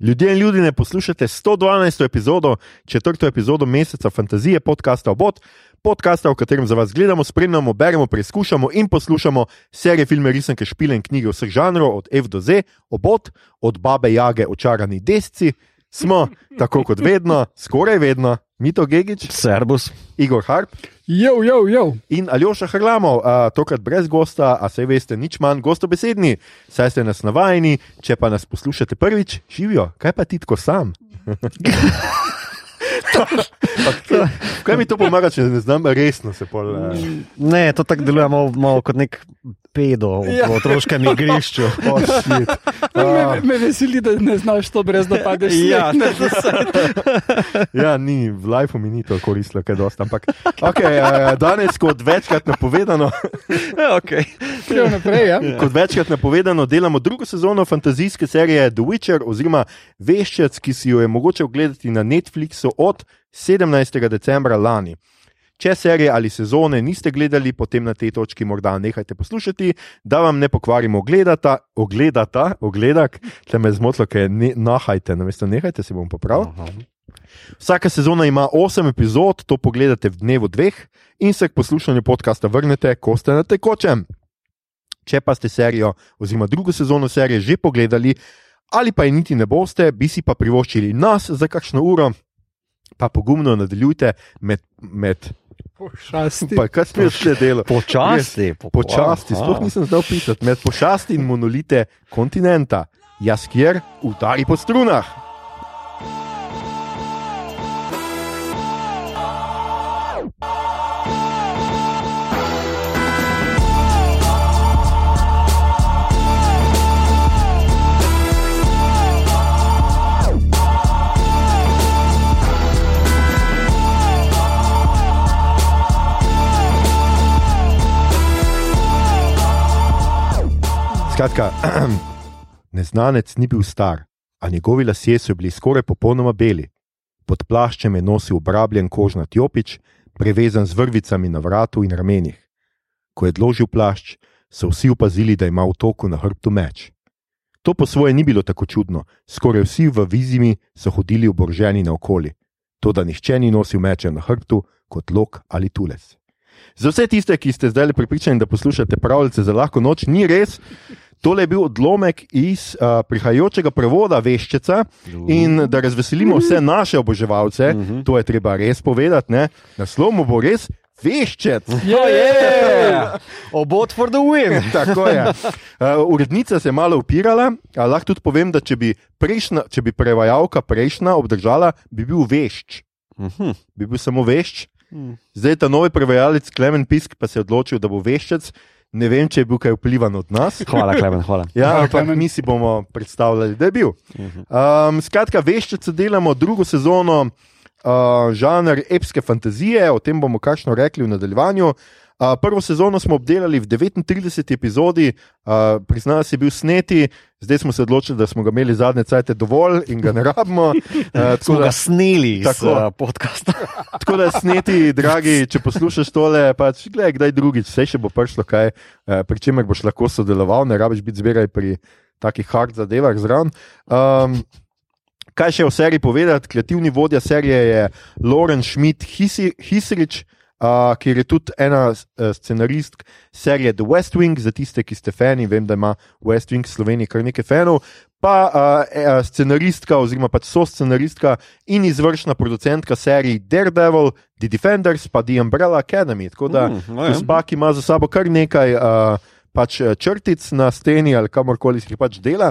Ljudje in ljudje, poslušate 112. epizodo, četrto epizodo meseca fantazije podcasta Obot, podcasta, v katerem za vas gledamo, spremljamo, beremo, preizkušamo in poslušamo serije, filme, risanke, špile in knjige vseh žanrov, od F do Z, Obot, od Babe Jage, očarani desci. Smo, tako kot vedno, skoraj vedno, Mito Gigič, Servus. Igor Harp Jo, jo, jo. in Aljoša Hrlamov, a, tokrat brez gosta, a se veste, nič manj gostobesedni, saj ste nas navajeni, če pa nas poslušate prvič, živijo, kaj pa ti tako sam? Pa, kaj mi to pomaga, če ne znam resno se pol? eh, Ne, to tako deluje malo, malo kot nek pedo v Ja. ja. otroškem igrišču. Oh, shit. Me, me veseli, da ne znaš to brez da padeš. Ja, ne, ja, ni, v lifeu mi ni to koristilo, kaj dosta. Ampak okay, uh, danes, kot večkrat napovedano, Ja, okay. Naprej. Ja? kot večkrat napovedano, delamo drugo sezono fantazijske serije The Witcher, oziroma Veščec, ki si jo je mogoče ogledati na Netflixu od 17. decembra lani. Če serije ali sezone niste gledali, potem na tej točki morda nehajte poslušati, da vam ne pokvarimo ogledata, ogledata, ogledak, tle me zmotilo, ker ne, nahajte, namesto nehajte, se bom popravil. Vsaka sezona ima 8 epizod, to pogledate v dnevu dveh in se k poslušanju podcasta vrnete, ko ste na tekočem. Če pa ste serijo oziroma drugo sezono serije že pogledali, ali pa je niti ne boste, bi si pa privoščili nas za kakšno uro, pa pogumno nadaljujte med. med Pošasti. pa kaj smeš še delati? Počasi. po- Počasti, sploh nisem znal pisati, med pošasti in monolite kontinenta. Jaz kjer udari po strunah. Skratka, neznanec ni bil star, a njegovi lasje so bili skoraj popolnoma beli. Pod plaščem je nosil obrabljen kožnat jopič, prevezan z vrvicami na vratu in ramenih. Ko je odložil plašč, so vsi opazili, da ima v toku na hrbtu meč. To po svoje ni bilo tako čudno, skoraj vsi v vizimi so hodili oboroženi naokoli. To, da nihče ni nosil meča na hrbtu kot lok ali tulec. Za vse tiste, ki ste zdaj pripričani, da poslušate pravljice za lahko noč, ni res. Tole je bil odlomek iz uh, prihajajočega prevoda Veščeca in da razveselimo vse naše oboževalce, uh -huh. to je treba res povedati, ne? naslov mu bo res Veščec. Ja, Yeah. Obot for the win. Tako je. Uh, urednica se je malo upirala, a lahko tudi povem, da če bi, prejšnja, če bi prevajalka prejšnja obdržala, bi bil vešč. Mhm. Bi bil samo vešč. Zdaj ta novi prevajalec Klemen Pisk pa se je odločil, da bo veščec. Ne vem, če je bil kaj vplivan od nas. Hvala, Klemen, hvala. Ja, ampak mi si bomo predstavljali, da je bil. Um, skratka, veščice delamo drugo sezono, uh, žanr epske fantazije, o tem bomo kakšno rekli v nadaljevanju. Uh, prvo sezono smo obdelali v 39 epizodi, uh, priznam, da je bil sneti, zdaj smo se odločili, da smo ga imeli zadnje cajte dovolj in ga ne rabimo. Uh, Smo da- ga sneli iz uh, podcasta. Tako da, sneti, dragi, če poslušaš tole, pač gledaj, kdaj drugič, vse še bo prišlo kaj, eh, pri čemer boš lahko sodeloval, ne rabiš biti zmeraj pri takih hard zadevah zraven. Um, kaj še o seriji povedati? Kreativni vodja serije je Loren Schmidt Hisrič. Uh, ker je tudi ena uh, scenaristk serije The West Wing, za tiste, ki ste fani, vem, da ima West Wing v Sloveniji kar nekaj fanov, pa uh, scenaristka, oziroma pač so scenaristka in izvršna producentka serij Daredevil, The Defenders, pa The Umbrella Academy. Tako da, Mm, no ja. gospa, ki ima za sabo kar nekaj. Uh, Pač eh, črtic na steni ali kamorkoli si jih pač dela.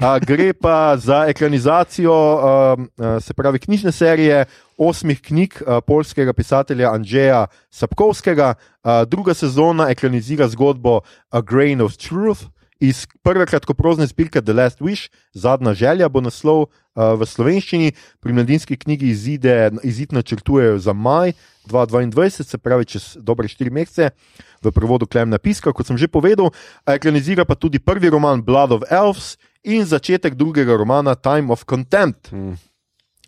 A, gre pa za ekranizacijo, um, a, se pravi, knjižne serije osmih knjig a, polskega pisatelja Andrzeja Sapkovskega. A, druga sezona ekranizira zgodbo A Grain of Truth iz prve kratkoprozne zbirke The Last Wish, zadnja želja bo naslov a, v slovenščini, pri mladinski knjigi izide, izid načrtujejo za maj 2022, se pravi čez dobre štiri mesece v prevodu Klemna Piska, kot sem že povedal, ekranizira pa tudi prvi roman Blood of Elves in začetek drugega romana Time of Contempt. Mm.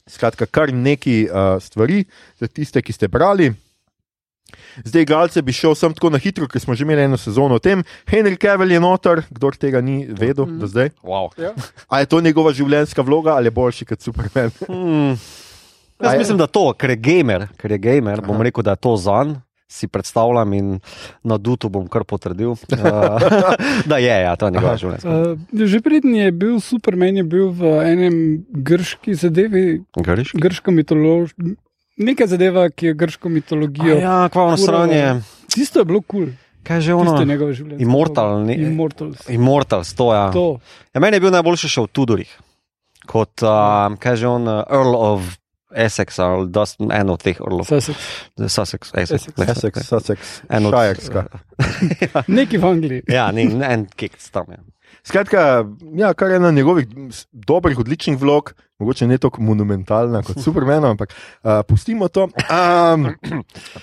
Skratka, kar nekaj uh, stvari za tiste, ki ste brali. Zdaj, igralce bi šel sem tako na hitro, ker smo že imeli eno sezono o tem. Henry Cavill je noter, kdo tega ni vedel do zdaj. Wow. Ja. A je to njegova življenjska vloga ali je boljši kot Superman? A Jaz je- mislim, da to, ker je gamer, ker je gamer bom Aha. rekel, da je to zanj. Si predstavljam in na Dutu bom kar potrdil, uh, da je, ja, to je njegova življenjska. Uh, že prednji je bil Superman, je bil v enem grški zadevi, Goriš? grško mitologijo. Neka zadeva, ki je grško mitologijo. Ja, kvavno Furalo. stranje. Tisto je bilo kul, cool. Kaj je že tisto je ono? njegovo življenje. Immortal, ni- Immortals. Immortals, to je. To. Ja, meni je bil najboljši še v Tudorih, kot uh, kaj je že on, uh, Earl of Essex ali dost, en od teh Earlov. Sussex. Sussex, Essex. Essex. ne, Essex, ne. Sussex, En od- Šajerska. Neki v Angliji. Ja, ni, ne, en kiks tam je. Skratka, ja, kar je ena njegovih dobrih, odličnih vlog, mogoče ne tako monumentalna kot Superman, ampak uh, pustimo to. Um,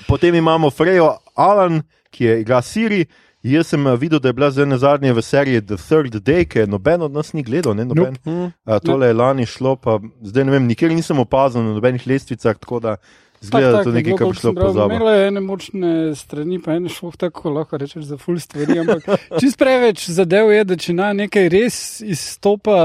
potem imamo Frejo Alan, ki je igra Siri. Jaz sem videl, da je bila zdaj na zadnje v seriji The Third Day, ki je noben od nas ni gledal. Ne, noben. Nope. Uh, tole je lani šlo, pa zdaj ne vem, nikjer nisem opazil na nobenih lestvicah, tako da zgleda, da je to nekaj, kar bi šlo pozabo. Imela je ene močne strani, pa ene šlo tako, lahko rečeš za full stvari. Ampak čist preveč zadev je, da če na nekaj res izstopa,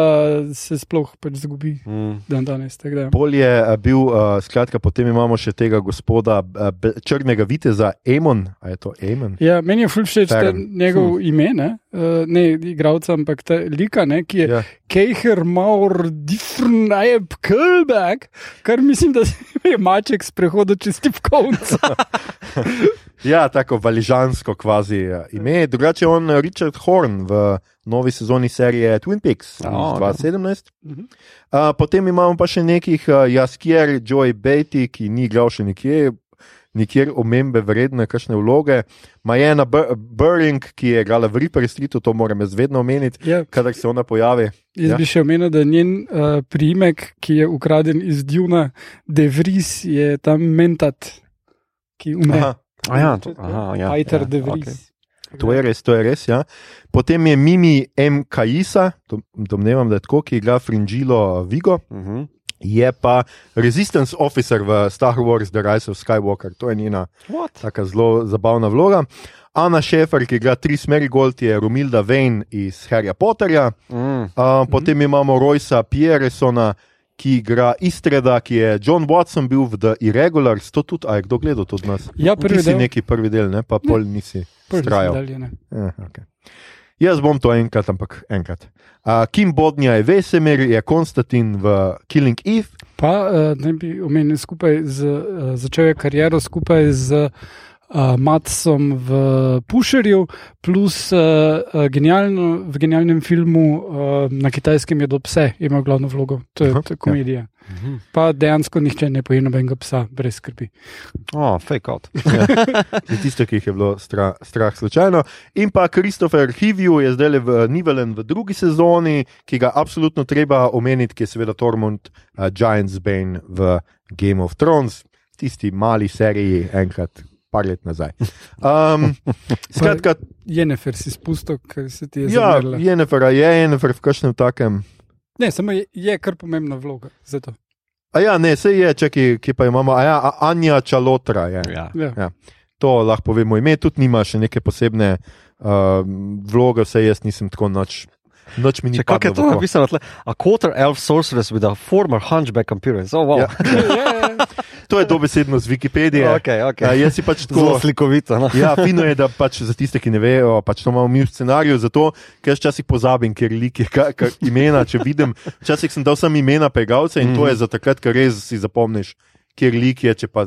se sploh pač zgubi Hm. dan danes. da. Pol je uh, bil, uh, skratka, potem imamo še tega gospoda uh, črnega viteza, Emon. A je to Emon? Ja, meni je ful všeč njegov ime, ne, uh, ne igralca, ampak ta lika, ne, ki je Ja. Kejher Maur Diffrnajeb Kölbek, kar mislim, da je maček s prehodom čez tipkovnico. Ja, tako valižansko kvazi uh, ime. Drugače je on uh, Richard Horn v novi sezoni serije Twin Peaks ok. 2017. Mhm. Uh, potem imamo pa še nekih uh, Jaskier, Joy Beatty, ki ni igral še nikjer. Nikjer omembe vredne, kakšne vloge. Majena Burring, ki je igrala v Reaper Streetu, to moram jaz vedno omeniti, Ja, kadar se ona pojavi. jaz Ja. bi še omenil, da njen uh, priimek, ki je ukraden iz Duna, De Vries, je tam mentat, ki umre. Aha, A ja, to, aha, ja, Peter ja, De. Vries. to je res, to je res. Ja. Potem je Mimi M. Kajisa, dom- domnevam, da je tako, ki igra Fringilo Vigo. Mhm. Je pa Resistance Officer v Star Wars The Rise of Skywalker, to je njena taka zelo zabavna vloga. Ana Šefer, ki igra Tris Merigold, je Romilda Vane iz Harryja Potterja. Mm. Uh, potem imamo Roysa Piersona, ki igra Istreda, ki je John Watson bil v The Irregulars, to tudi, a je kdo gledal od nas? Ja, prvi Ti si del. neki prvi del, ne? pa pol nisi Prvi trajal. dalje, ne. Eh, okay. Jaz bom to enkrat, ampak enkrat. Uh, Kim Bodnja je Vesemir, je Konstantin v Killing Eve. Pa uh, ne bi omenil skupaj z, uh, začel je kariero skupaj z uh, Matsom v Pušerju, plus uh, uh, genialno, v genialnem filmu uh, na kitajskem je do pse, ima glavno vlogo, to je, Aha, to je komedija. Mhm. Pa dejansko nihče ne poje nobenega psa, brez skrbi. Oh, fake out. Za tiste, ki jih je bilo strah, strah slučajno. In pa Christopher Hivju je zdaj v Nivelen v drugi sezoni, ki ga absolutno treba omeniti, ki je seveda Tormund uh, Giants Bane v Game of Thrones, tisti mali seriji enkrat. Par let nazaj. Um, skratka, Jenefer si spustil, ker se ti je ja, zamerila. Jennifer je Jennifer v kakšnem takem. Ne, samo je, je kar pomembna vloga. Zato. A ja, ne, se je, če ki, ki pa imamo, a ja, a- Anja Čalotra je. Ja. Ja. To lahko povemo ime, tudi nima še neke posebne uh, vloge, vse jaz nisem tako noč. Noč mi ni Če kako je to napisano? tle? A quarter elf sorceress with a former hunchback appearance. Oh, wow. Ja. To je dobesedno z Wikipedije. okay, okay. Uh, jaz si pač Zelo tako. slikovito. No? Ja, fino je, da pač za tiste, ki ne vejo, pač to imamo mi v scenariju, zato ker jaz včasih pozabim, ker like, ka, ka, imena, če vidim. Včasih sem dal samo imena pregalca in mm -hmm. to je za takrat, ker res si zapomniš, kjer lik je, če pa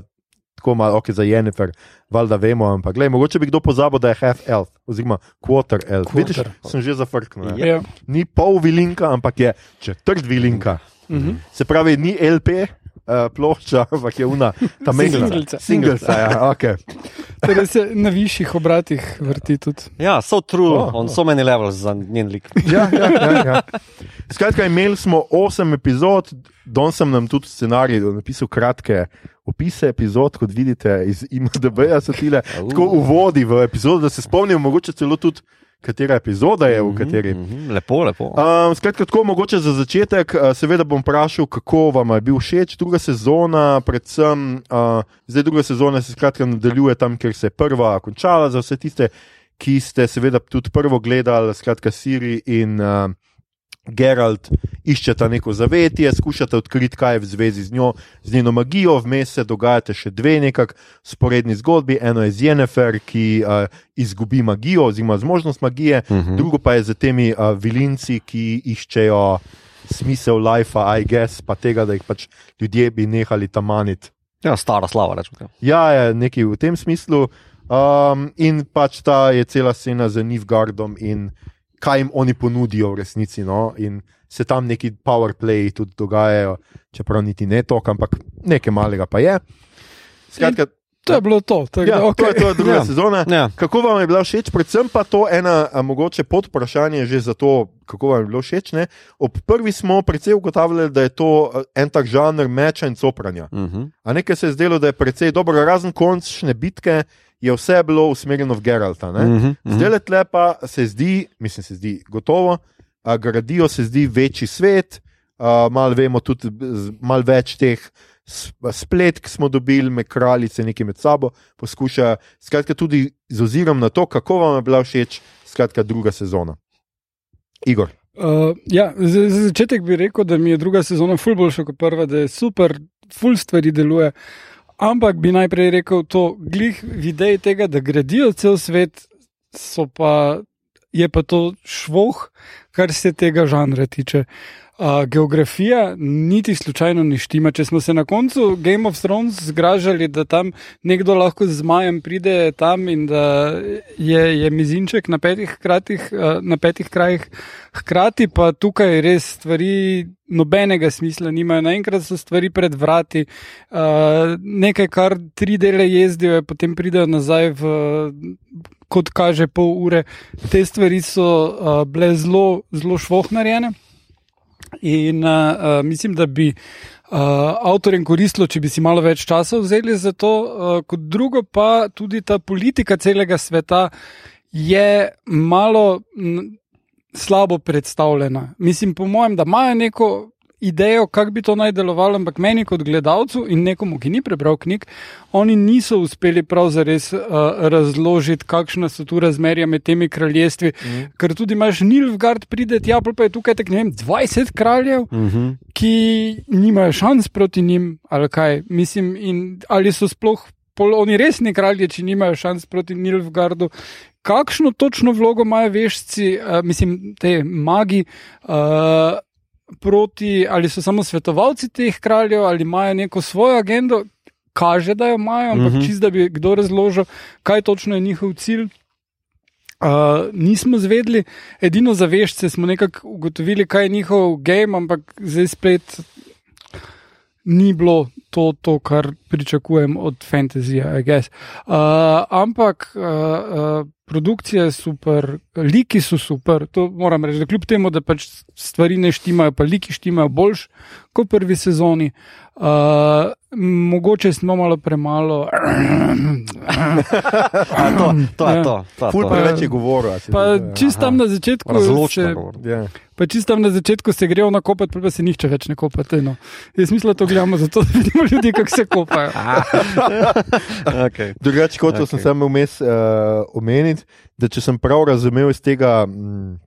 tako malo, ok, za Jennifer, valjda vemo, ampak gledaj, mogoče bi kdo pozabil, da je half elf, oziroma quarter elf. Quarter. Vidiš, sem že zafrknil. ne. ja. Ni pol vilinka, ampak je četrt vilinka. Mhm. Se pravi, ni LP. Uh, plošča, ampak je una, ta menjava. Singlica. Singlica, ja, okay. Torej se na višjih obratih vrti tudi. Ja, so true oh, on oh. so many levels za njen lik. Ja, ja, ja, ja. Skratka, imeli smo osem epizod, Don sem nam tudi scenarij napisal kratke opise epizod, kot vidite iz IMDB-ja, so tile tako uvodi v epizodo, da se spomnimo, mogoče celo tudi, katera epizoda je v kateri. Mm -hmm. Lepo, lepo. Um, skratka, tako mogoče za začetek, uh, seveda bom vprašal, kako vam je bil všeč druga sezona, predvsem uh, zdaj druga sezona se skratka nadaljuje tam, kjer se je prva končala, za vse tiste, ki ste seveda tudi prvo gledali, skratka Siri in uh, Geralt iščeta neko zavetje, skušate odkriti, kaj je v zvezi z njo, z njeno magijo, vmes se dogajate še dve nekako sporedni zgodbi. Eno je z Jennifer, ki uh, izgubi magijo, oziroma zmožnost magije, uh -huh. drugo pa je z temi uh, vilinci, ki iščejo smisel life, I guess, pa tega, da jih pač ljudje bi nehali tam maniti. Ja, stara slava, rečemo. Ja, je nekaj v tem smislu. Um, in pač ta je cela scena z Nivgardom in kaj jim oni ponudijo v resnici. No? In se tam neki powerplay tudi dogajajo, čeprav niti ne to, ampak nekaj malega pa je. Skratka, To je bilo to. tako Ja, da, to je to, druga Ja. sezona. Ja. Kako vam je bila všeč, predvsem pa to ena a, mogoče podvprašanje že za to, kako vam je bilo všeč. Ne? Ob prvi smo precej ugotavljali, da je to a, en tak žanr meča in copranja. Uh -huh. A nekaj se je zdelo, da je precej dobro, razen končne bitke, je vse bilo usmerjeno v Geralta. ne. Mhm, mhm. Zdaj le pa se zdi, mislim, se zdi gotovo, a, gradijo se zdi večji svet, a, malo vemo tudi malo več teh spletk smo dobili, med kraljice neki med sabo poskušajo. Skratka, tudi z ozirom na to, kako vam je bila všeč, skratka, druga sezona. Igor. Uh, ja, za, za začetek bi rekel, da mi je druga sezona ful boljša kot prva, da je super, ful stvari deluje. Ampak bi najprej rekel to, glih v ideji tega, da gradijo cel svet, so pa, je pa to švoh, kar se tega žanra tiče. Uh, geografija niti slučajno ni štima. Če smo se na koncu Game of Thrones zgražali, da tam nekdo lahko z zmajem pride tam in da je, je mizinček na petih, kratih, uh, na petih krajih, hkrati pa tukaj res stvari nobenega smisla nimajo. Naenkrat so stvari pred vrati, uh, nekaj, kar tri dele jezdijo, potem pridejo nazaj v. Kot kaže pol ure, te stvari so uh, bile zelo, zelo švoh narejene. In uh, mislim, da bi uh, avtorjem koristilo, če bi si malo več časa vzeli za to. Uh, kot drugo, pa tudi ta politika celega sveta je malo slabo predstavljena. Mislim, po mojem, da imajo neko idejo, kako bi to naj delovalo, ampak meni kot gledalcu in nekomu, ki ni prebral knjig, oni niso uspeli prav zares uh, razložiti, kakšna so tu razmerja med temi kraljestvi. Mm. Ker tudi imaš Nilfgaard, pride tja, pa je tukaj tak, ne vem, 20 kraljev, Uh -huh. ki nimajo šans proti njim, ali kaj. Mislim, in ali so sploh. Pol oni resni kralji, če nimajo šans proti Nilfgardu. Kakšno točno vlogo imajo vešci, uh, mislim, te magi, uh, proti, ali so samo svetovalci teh kraljev, ali imajo neko svojo agendo, kaže, da jo imajo, ampak uh Mhm. -huh. čist da bi kdo razložil, kaj točno je njihov cilj. Uh, nismo zvedeli, edino za vešce smo nekako ugotovili, kaj je njihov game, ampak zdaj spet ni bilo to, to kar pričakujem od fantazija, I guess. Uh, ampak uh, uh, produkcija je super, liki so super, to moram reči, da kljub temu, da pač stvari ne štimajo, pa liki štimajo boljš kot v prvi sezoni. Uh, mogoče smo malo premalo. To, to je Ja. to. to, Ful to. preveč je govoril. Pa je. čist tam na začetku Razločno se, govorim. Ja. pa čist tam na začetku se grejo na kopati, pa, se nihče več ne kopate. No. Jaz mislim, da to gledamo zato, da vidimo ljudi, kako se kopajo. Okay. Drugače, kot okay. sem samo vmes uh, omeniti, da če sem prav razumel iz tega mm,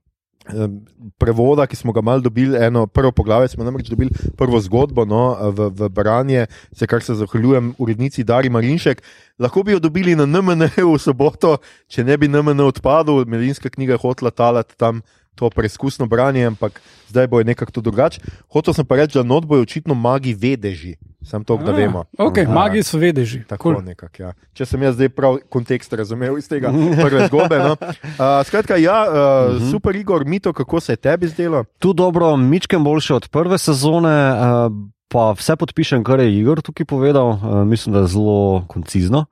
em, prevoda, ki smo ga mal dobili, eno prvo poglavje, smo namreč dobili prvo zgodbo no, v, v branje, se kar se zahvaljujem urednici Dari Marinšek. Lahko bi jo dobili na NMN v soboto, če ne bi NMN odpadel, Medinska knjiga je hotla talati tam. To preizkusno branje, ampak zdaj bo je nekako to drugače. Hotel sem pa reči, da not bojo očitno magi vedeži, sam to, da vemo. Okay, Aha. magi so vedeži. Tako Cool. nekako. Ja. Če sem jaz zdaj prav kontekst razumel iz tega prve zgodbe. No. Uh, skratka, ja, uh, uh -huh. super, Igor, mito, kako se je tebi zdelo? Tu dobro, mičkem boljše od prve sezone, eh, pa vse podpišem, kar je Igor tukaj povedal. Eh, Mislim, da je zelo koncizno.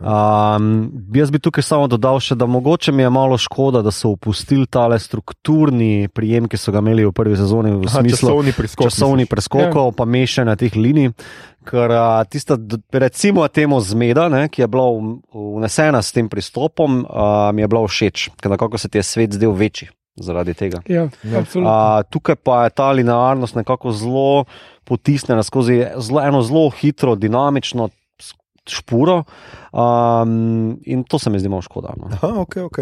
Um, jaz bi tukaj samo dodal še, da mogoče mi je malo škoda, da so opustili tale strukturni prijem, ki so ga imeli v prvi sezoni, v Aha, smislu časovni preskok. časovnih misliš? preskokov, pa mešanja teh linij. Ker tista, recimo, temu zmeda, ne, ki je bila vnesena s tem pristopom, a, mi je bila všeč, ker nekako se ti je svet zdel večji zaradi tega. Ja, absolutno. A, tukaj pa je ta linearnost nekako zelo potisnjena skozi zelo, eno zelo hitro, dinamično špuro, um, in to se mi zdi malo škoda. No. Aha, ok, ok.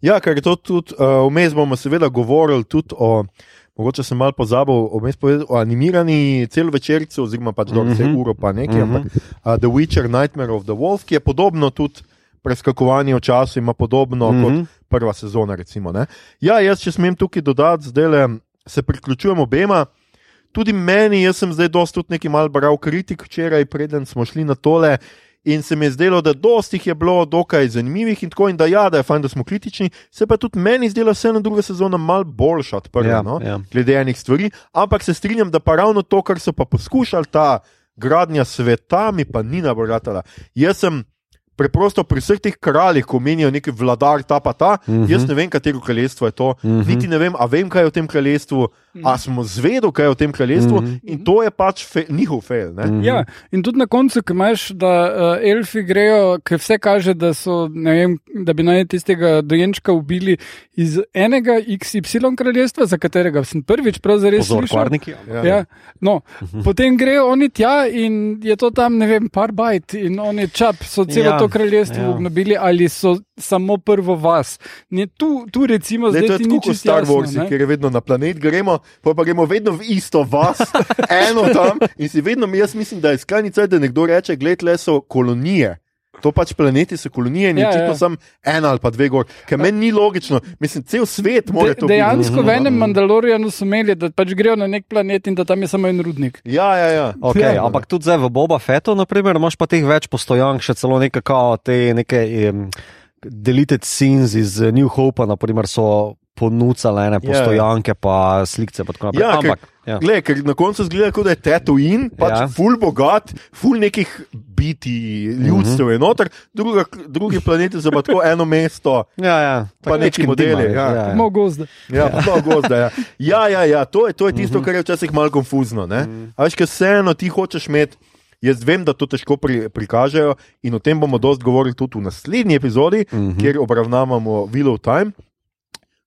Ja, ker je to tudi, uh, vmes bomo seveda govorili tudi o, mogoče sem mal pozabil, vmes povedal o animirani celovečerci, oziroma pač dobro, vse Mhm. uro pa nekaj, Mhm. ampak uh, The Witcher Nightmare of the Wolf, ki je podobno tudi preskakovanje v času, ima podobno mm -hmm. kot Mhm. prva sezona. Recimo, ne. ja, jaz, če smem tukaj dodati, zdaj le se priključujem obema. Tudi meni, jaz sem zdaj dosti tudi nekaj mal bral kritik včeraj, preden smo šli na tole. In se mi je zdelo, da dosti jih je bilo dokaj zanimivih in tako, in da, ja, da je fajn, da smo kritični. Se pa tudi meni zdela vseeno druga sezona mal boljša od prve, Ja, no? ja. glede enih stvari. Ampak se strinjam, da pa ravno to, kar so pa poskušali, ta gradnja sveta, mi pa ni najbolj ratala. Jaz sem preprosto pri vseh teh kraljih, ko menijo neki vladar, ta pa ta, uh Mhm. -huh. jaz ne vem, katero kraljestvo je to, uh Mhm. -huh. niti ne vem, a vem, kaj je v tem kraljestvu, a smo zvedeli, kaj je v tem kraljestvu, Mhm. -huh. in to je pač fe, njihov fail. Ne? Mhm. Ja, in tudi na koncu, ki imaš, da uh, elfi grejo, ki vse kaže, da, so, ne vem, da bi naj tistega dojenčka ubili iz enega XY kraljestva, za katerega sem prvič prav zares Pozor, slišal. kvarniki. Ja. Ja, no, potem grejo oni tja in je to tam, ne vem, par bajt in oni čap so celo Ja, to kraljestvo ja. obnovili ali so samo prvo vas. Ne, tu, tu recimo zdaj je ti tako ni kot Star Wars, kjer je vedno na planet gremo, pa, pa gremo vedno v isto vas, eno tam. In si vedno, jaz mislim, da je skrajni cajt, da nekdo reče: Glej, le so kolonije. To pač planeti so kolonije in Ja, ja, očitno ja. sem ena ali pa dve gor, ker meni ni logično. Mislim, cel svet mora De, to biti. dejansko v Mhm. enem Mandalorianu so imeli, da pač grejo na nek planet in da tam je samo en rudnik. Ja, ja, ja. Okay, Ja. ampak tudi zdaj v Boba Fettu, naprimer, imaš pa teh več postojank, še celo nekaj kao te neke um, deleted scenes iz eh, New Hope, naprimer, so ponucale ene Ja. postojanke, pa slike. Pa naprej. Ja, ker- ampak, ja. Glej, ker na koncu zgleda, kot da je Tatooine, pač Ja. ja. ful bogat, ful nekih biti, ljudstev je noter, druga, drugi planeti pa tako eno mesto. Ja, ja, Pa neki modeli, dima, ja. ja, ja. Malo gozda. Ja, pa to gozda. Ja, ja, ja, ja to, je, to je tisto, kar je včasih malo konfuzno. Ne? A veš, ker vseeno ti hočeš imeti. Jaz vem, da to težko pri, prikažejo, in o tem bomo dosti govorili tudi v naslednji epizodi, uh Mhm. -huh. kjer obravnavamo Wheel of Time.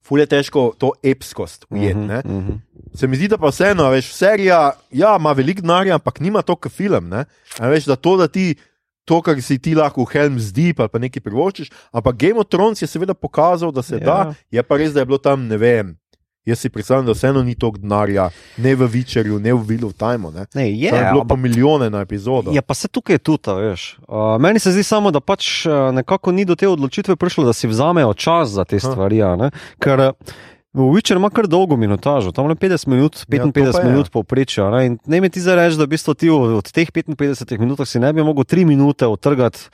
Ful je težko to epskost ujeti. Mhm, ne. mhm. Se mi zdi, da pa vseeno, a veš, serija ja, ima veliko denarja, ampak nima to, kot film. Ne? A veš, da to, da ti to, kar si ti lahko v Helm's Deep ali pa nekaj privoščiš, ampak Game of Thrones je seveda pokazal, da se ja. da, je pa res, da je bilo tam, ne vem. Jaz si predstavljam, da vseeno ni toliko denarja, ne v Witcherju, ne v of Time. Ne? Ne, je, Tam je bilo pa milijone na epizodo. Ja, pa se tukaj tudi, veš. Uh, meni se zdi samo, da pač nekako ni do te odločitve prišlo, da si vzamejo čas za te stvari. Ker uh, Witcher ima kar dolgo minutažo, tam le 50 minut, Ja, to 55 pa je. ja, minut povprečja. Ne, in ne mi ti zdaj reči, da v bistvu ti od, od teh 55 minut si ne bi mogel 3 minute otrgati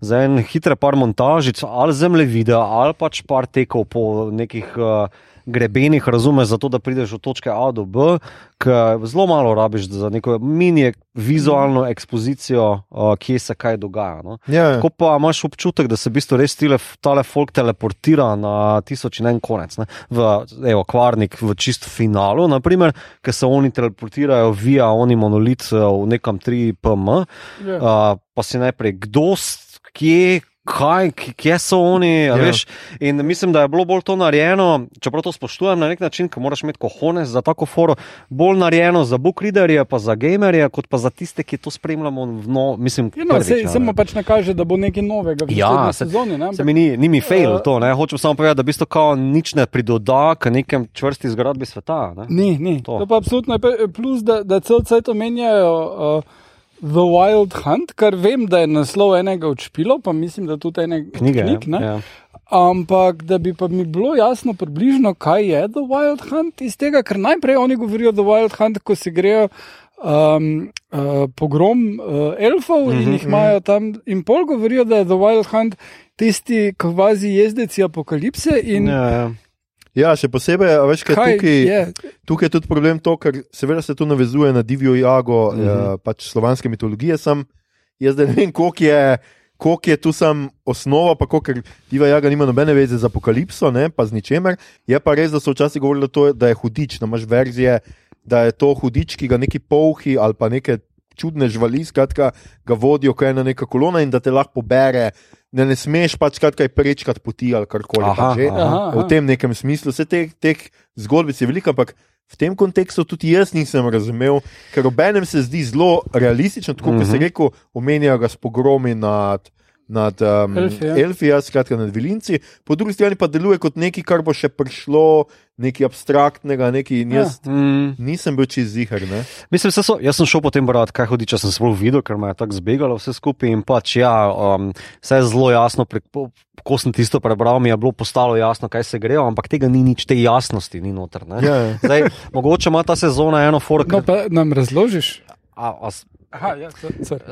za en hitre par montažic ali zemlje videa ali pač par tekov po nekih. Uh, Grebenih, razumeš, zato da prideš od točke A do B, ki zelo malo rabiš za neko mini vizualno ekspozicijo, uh, kje se kaj dogaja. No? Ja, Ko pa imaš občutek, da se v bistvu res tile, tale folk teleportira na tisoč in en konec, ne? v evo, kvarnik, v čist finalu, naprimer, ker se oni teleportirajo via oni monolit eh, v nekam 3PM, Ja. uh, pa si najprej kdo, kje. Kaj, kje so oni? Ja. Veš, in mislim, da je bilo bolj to narejeno, čeprav to spoštujem na nek način, ker moraš imeti kohone za tako foro, bolj narejeno za bookreaderje, pa za gamerje, kot pa za tiste, ki to spremljamo. No, mislim, Ja, no, prvič, se, se mu pač ne kaže, da bo nekaj novega v Ja, se- sezoni. Ne? Se mi ni, ni mi fail Eh, to, ne? hočem samo povedati, da v bistvu kao nič ne pridoda k nekem čvrsti zgradbi sveta. Ne? Ni, ni. To. To. pa absolutno je pa- plus, da, da cel cel omenjajo. Uh, The Wild Hunt, kar vem, da je naslov enega od špilov, pa mislim, da tudi ene Knjige. knjig, ne? ja. Ampak da bi pa mi bilo jasno približno, kaj je The Wild Hunt iz tega, ker najprej oni govorijo The Wild Hunt, ko se grejo um, uh, pogrom uh, elfov mm -hmm, in jih imajo tam, in pol govorijo, da je The Wild Hunt tisti kvazi jezdeci apokalipse. In Ja, ja. Ja, še posebej, veš, kaj kaj tukaj. je? Tukaj je tudi problem to, ker seveda se to navezuje na divjo jago, uh Mhm. -huh. eh, pač slovanske mitologije. Sem, jaz ne vem, koliko je, koliko je tu sam osnova, pa koliko Diva Jaga nima nobene veze z apokalipso, ne, pa z ničemer. Je pa res, da so včasih govorili, da, to, da je hudič, da imaš verzije, da je to hudič, ki ga neki polhi ali pa neke čudne živali, skratka, ga vodijo, ko je ena neka kolona in da te lahko pobere. Da ne smeš pač kaj prečkati poti ali karkoli. Aha, pač že. aha. Aha, V tem nekem smislu se teh, teh zgodbic je veliko, ampak v tem kontekstu tudi jaz nisem razumel, ker obenem se zdi zelo realistično, tako kot Mhm. se rekel, omenjajo ga s pogromi nad. Nad um, Elfi, ja. Elfija, skratka nad Vilinci, po drugi strani pa deluje kot nekaj, kar bo še prišlo, nekaj abstraktnega, nekaj. in Jaz ja. Mm, nisem bil čez zihar. Ne? Mislim, se so, jaz sem šel potem brati, kaj hodi, če sem se bolj videl, ker me je tako zbegalo vse skupaj. In pač, ja, um, vse je zelo jasno, prek, po- ko sem tisto prebral, mi je bilo postalo jasno, kaj se gre, ampak tega ni nič, te jasnosti ni noter. ne. Ja, ja. Zdaj, mogoče ima ta sezona eno fork. No, pa nam razložiš. a, a, Aha, ja,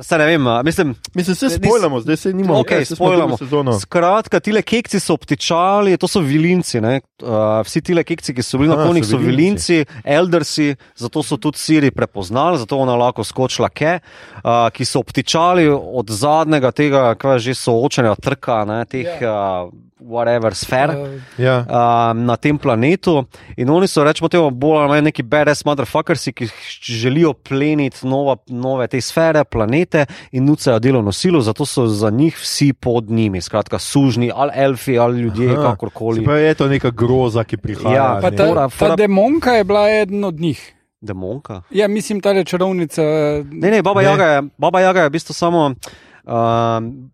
se ne vem, a, mislim. Mislim, se spojljamo, zdaj se nimamo. Okej, saj smo drugo spojljamo. sezono. Skratka, ti kekci so obtičali, to so vilinci. ne. Uh, vsi ti kekci, ki so bili na konih, so so vilinci, eldersi, zato so tudi Siri prepoznali, zato ona lahko skočila ke, uh, ki so obtičali od zadnjega tega, kaj je že soočanja, trka, ne, teh uh, whatever sfer. Uh, Ja. Uh, na tem planetu, in oni so, rečemo, temu, bolj ali manj neki BDS motherfuckersi, ki želijo pleniti nova, nove te sfere, planete in nucajo delovno silo, zato so za njih vsi pod njimi, skratka, sužni ali elfi ali ljudje, Aha. kakorkoli. Se pravi, je to neka groza, ki prihaja. Ja, pa ta, Fora- fora- ta demonka je bila eden od njih. Demonka. Ja, mislim, ta je čarovnica. Ne, ne, Baba Ne. Jaga je, Baba Jaga je v bistvu samo. Um,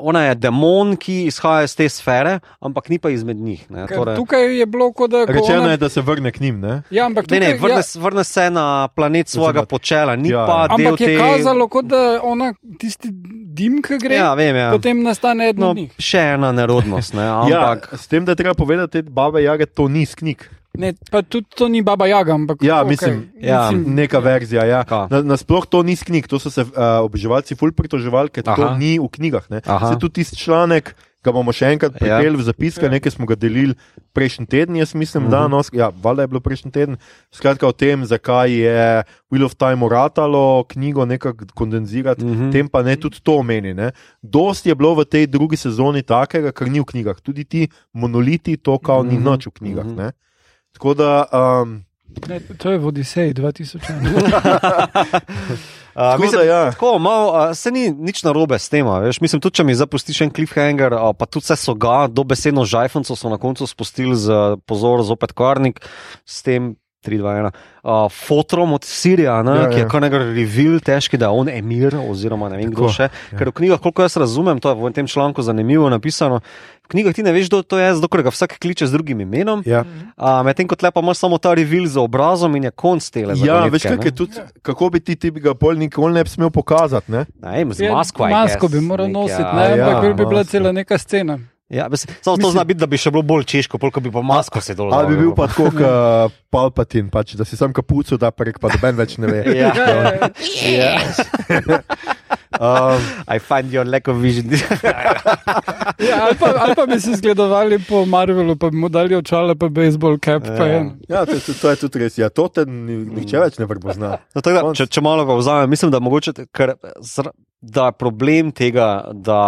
Ona je demon, ki izhaja iz te sfere, ampak ni pa izmed njih. Ne, torej, Tukaj je bilo, kot da. Rečeno ona- je, da se vrne k njim. Ne? Ja, ampak ne, ne, tukaj, vrne, ja, vrne se na planet svojega Oziroma- počela, ni Ja, pa ja. del ampak je te. kazalo, kot da ona tisti dim, ki gre, Ja, vem, ja. potem nastane eden No, od njih. še ena nerodnost, ne, ampak Ja, s tem, da treba povedati, da babe jage to ni iz knjig. Ne, pa tudi to ni baba Jaga, ampak. Ja, okej, mislim, ja, mislim, Neka verzija. Ja. Na, nasploh to ni iz knjig, to so se uh, oboževalci ful pritoževali, ker to Aha. ni v knjigah. Se tudi tisti članek. Ga bomo še enkrat Ja. pripeljali v zapiske, nekaj smo ga delili prejšnji teden, jaz mislim, Mhm. da no, ja, valjda je bilo prejšnji teden. Skratka, o tem, zakaj je Wheel of Time uratalo knjigo nekako kondenzirati, Mhm. tem pa ne tudi to omeni. ne. Dost je bilo v tej drugi sezoni takega, kar ni v knjigah. Tudi ti monoliti, to kao ni Mhm. noč v knjigah. Mhm. ne. Tako da. Um, ne, to je v Odiseji 2001. Uh, Tako mislim, da ja. tako, malo, uh, se ni nič narobe s tem. a Veš, mislim, tudi če mi zapustiš en cliffhanger, uh, pa tudi vse so ga, dobesedno žajfenco so na koncu spustili z pozor, zopet karnik s tem. 3, 2, 1. Uh, fotrom od Sirija, ne, Ja, ja, ki je ja. kar nekaj reveal, težki, da je on emir, oziroma ne vem kdo Tako, še. Ja. Ker v knjigah, koliko jaz razumem, to je v tem članku zanimivo napisano. V knjigah ti ne veš, kdo to je, ker ga vsak kliče z drugim imenom. Ja. Uh, Medtem ko tle pa imaš samo ta reveal z obrazom in je konc tele. Ja, veš, kak je tudi, kako bi ti, ti bi ga pol nikoli ne bi smel pokazati. Ne? Ne z Ja, masko. I masko bi moral nek, nositi, ja. ne, ja, ampak bi bila cela neka scena. Ja, bez, samo to Mislim- zna biti, da bi še bilo bolj češko, koliko bi pa masko se dol. Ali bi bil pa tako, kot Palpatin, pač, da si sam kapuco da prek, pa doben več ne ve. Ja. Ja. Um, I find your lack of vision. ja, ali, pa, ali pa bi se zgledovali po Marvelu, pa bi mu dali očala, pa baseball cap. Pa Ja. je. ja, to, to, to je tudi res. Ja, to te ni- nihče več ne prepozna. No, da, če, če malo ga vzamem, mislim, da, mogoče, ker, da je problem tega, da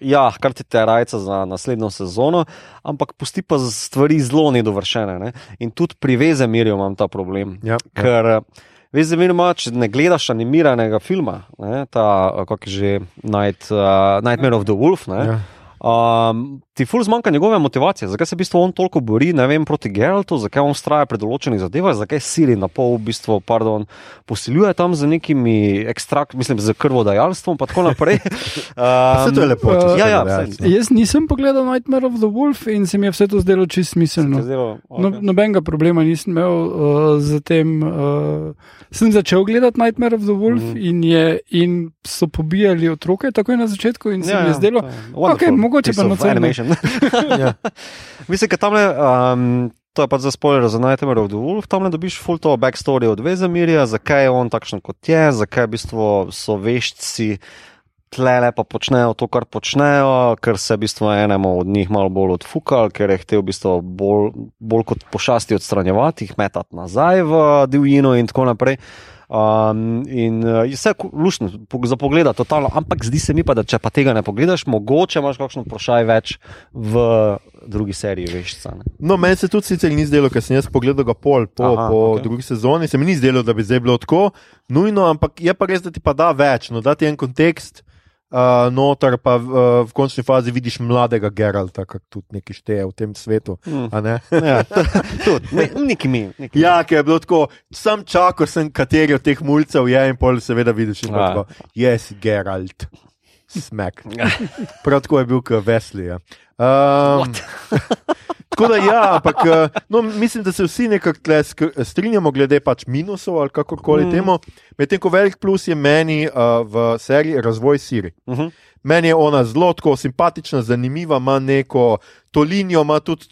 eh, ja, kar ti te rajca za naslednjo sezono, ampak pusti pa stvari zelo nedovršene. Ne? In tudi pri Vezemirju imam ta problem. Ja, ja. Ker eh, Vezemir ima, če ne gledaš animiranega filma, ne, ta, eh, kako je že Night, uh, Nightmare of the Wolf. Ne, Ja. Um, ti ful zmanjka njegove motivacije, zakaj se v bistvu on toliko bori vem, proti Geraltu, zakaj on straja pri določenih zadevah, zakaj Siri na pol v bistvu, pardon, posiljuje tam z nekimi ekstrakt, mislim, z krvodajalstvom in tako naprej. Vse to je lepo. uh, ja, ja. Jaz nisem pogledal Nightmare of the Wolf in se mi je vse to zdelo čist smiselno. Zdelo, No, nobenega problema nisem imel uh, z tem. Uh, sem začel gledati Nightmare of the Wolf mm. -hmm. in, je, in so pobijali otroke takoj na začetku, in se Ja, mi je zdelo, okej, mogoče pa nocoj ne. ja. Mislim, da tam le. Um, To je pa za spoiler za Nightmare of the Wolf, tam ne dobiš full to backstory od Vezemirja, zakaj je on takšen kot je, zakaj v bistvu so vešči tlele pa počnejo to, kar počnejo, ker se v bistvu enemu od njih malo bolj odfukal, ker je hotel v bistvu bolj, bolj kot pošasti odstranjevati, jih metati nazaj v divjino in tako naprej. Um, in uh, je vse po- za pogled, totalno. Ampak zdi se mi pa, da če pa tega ne pogledaš, mogoče imaš kakšno vprašanje več v drugi seriji, veš, sane. No, meni se tudi sicer ni zdelo, ker sem jaz pogledal ga pol po, Aha, po okay. drugi sezoni, se mi ni zdelo, da bi zdaj bilo tako nujno, ampak je pa res, da ti pa da več, no, da ti en kontekst. Uh, notar pa v, uh, v končni fazi vidiš mladega Geralta, ki tudi nekaj šteje v tem svetu. Mm. ne? Ja, tudi, ne, neki mi. Neki Ja, ki je bilo tako, sam čakal sem, kateri od teh mulcev je in pol seveda vidiš, je tako, jaz, Geralt, smek. Prav tako je bil kot Wesley. Ja. Um, tako da ja, ampak eh, no, mislim, da se vsi nekako strinjamo glede pač minusov ali kakorkoli Mm. mm. temu. Medtem ko velik plus je meni uh, v seriji razvoj Siri. Uh -huh. Meni je ona zelo tako simpatična, zanimiva, ima neko to linijo, ima tudi.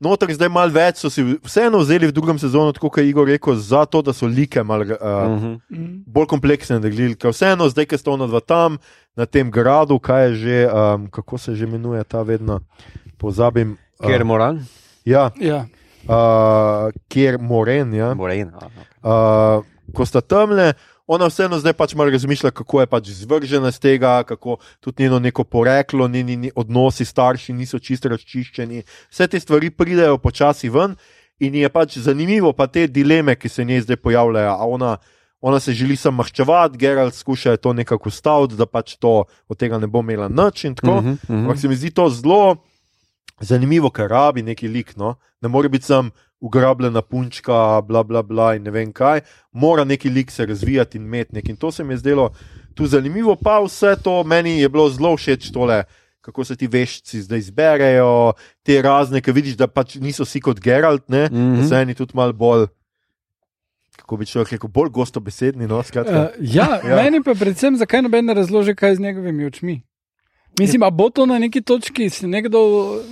Notor zdaj malo več so si vseeno vzeli v drugem sezonu, tako kot je Igor rekel, zato da so like malo uh, Uh -huh. Mm. bolj kompleksne naredili. Ker vseeno zdaj, ki sta ona dva tam, na tem gradu, kaj je že, um, kako se že imenuje ta vedno, pozabim. uh, Ker moram, Ja, Ja. uh, kjer Moren, ja. moram. Uh, ko sta temne, ona vseeno zdaj pač malo razmišlja, kako je pač zvržena z tega, kako tudi njeno neko poreklo, njeni njeni odnosi starši niso čisto razčiščeni. Vse te stvari pridejo počasi ven in je pač zanimivo, pa te dileme, ki se njej zdaj pojavljajo. Ona, ona se želi samo maščevati, Gerald skuša to nekako ustaviti, da pač to od tega ne bo imela nič in tako. Mhm, mhm. Ampak se mi zdi to zelo zanimivo, ker rabi neki lik. No? Ne more biti sam ugrabljena punčka, bla, bla, bla in ne vem kaj. Mora neki lik se razvijati in imeti nek. In to se mi je zdelo tu zanimivo, pa vse to meni je bilo zelo všeč tole. Kako se ti vešči zdaj izberejo, te razne, ki vidiš, da pač niso vsi kot Gerald, ne, mm. -hmm. da so eni tudi malo bolj, kako bi človek rekel, bolj gostobesedni. No, skratka. Uh, ja, Ja. ja, meni pa predvsem, zakaj noben ne razloži, kaj je z njegovimi očmi. Mislim, a bo to na neki točki, si nekdo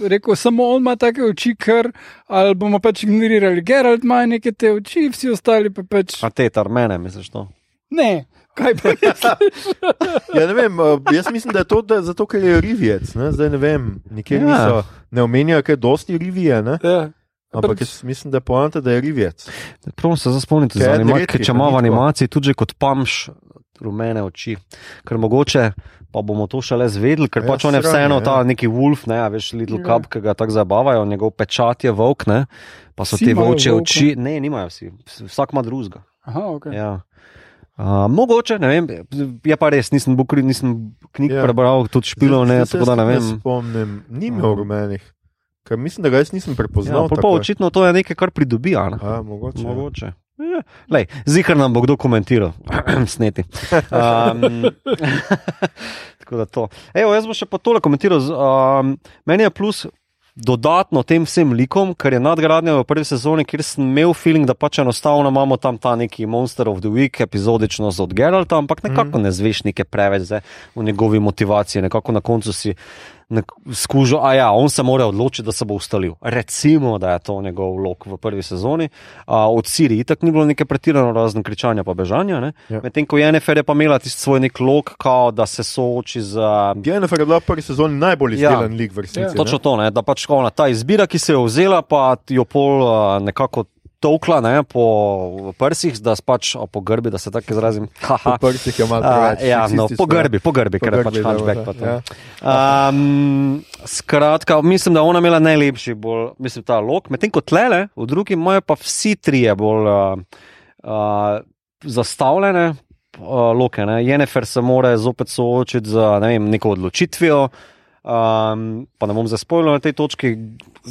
rekel, samo on ima take oči, ker ali bomo pač ignorirali, Gerald ima neke te oči, vsi ostali pa pač A te tarmene, misliš to? ne. Kaj pa misliš? Ja, ne vem, uh, jaz mislim, da je to da, zato, ker je rivijec. Ne? Zdaj ne vem, nikjer Ja. niso, ne omenjajo, kaj dosti rivije. Ne? Ja. Ampak jaz mislim, da je poanta, da je rivijec. Prav se zaspomnite, Ker za anima, če a ima ni v tako. animaciji tudi že kot pamš rumene oči. Ker mogoče pa bomo to šele zvedeli, ker Ja, pač on je sram je, vseeno ja. ta neki wolf, ne, a veš, Little Ja. Cub, ki ga tako zabavajo, njegov pečat je volk, ne, pa so Vsi te volčje volka. oči, ne, nimajo vsi, vsak ima drugega. Aha, okay. Ja. Uh, mogoče, ne vem, je pa res, nisem, bukri, nisem knjig Ja. yeah. prebral, tudi špilov, ne, tako da ne vem. Spomnim, ni imel Aha. rumenih. Ker mislim, da ga jaz nisem prepoznal. Ja, pa očitno to je nekaj, kar pridobija. Ne? A, mogoče. ja. Mogoče. Ja, lej, zihar nam bo kdo komentiral, sneti. Um, tako da to. Evo, jaz bom še pa tole komentiral. z- Um, meni je plus dodatno tem vsem likom, ker je nadgradnja v prvi sezoni, kjer sem imel feeling, da pač enostavno imamo tam ta neki Monster of the Week, epizodičnost od Geralta, ampak nekako mm. ne zveš neke preveč zdaj v njegovi motivaciji, nekako na koncu si. Skužil, a ja, on se mora odločiti, da se bo ustalil. Recimo, da je to njegov vlog v prvi sezoni. A, od Sirije tako ni bilo neke pretirano razen kričanja in bežanja. ne. Ja. Medtem ko Jennifer je pa imela tisti svoj nek log, kao, da se sooči z. Jennifer je bila v prvi sezoni najbolj Ja. izdelan lik v resnici. Ja. Točno to, ne, da pač ona, ta izbira, ki se je vzela, pa jo pol uh, nekako tokla ne, po prsih, da pač po grbi, da se tako izrazim. Po Haha. prsih je malo preveč. ja, no, po grbi, po grbi, Po ker je pač hunchback. Pa ja. Um, skratka, mislim, da ona imela najlepši, bolj, mislim, ta lok, medtem ko tlele, v drugi imajo pa vsi trije bolj uh, uh, zastavljene. Uh, loke, ne. Jennifer se mora zopet soočiti z ne vem, neko odločitvijo. Um, pa ne bom zdaj spojil na tej točki,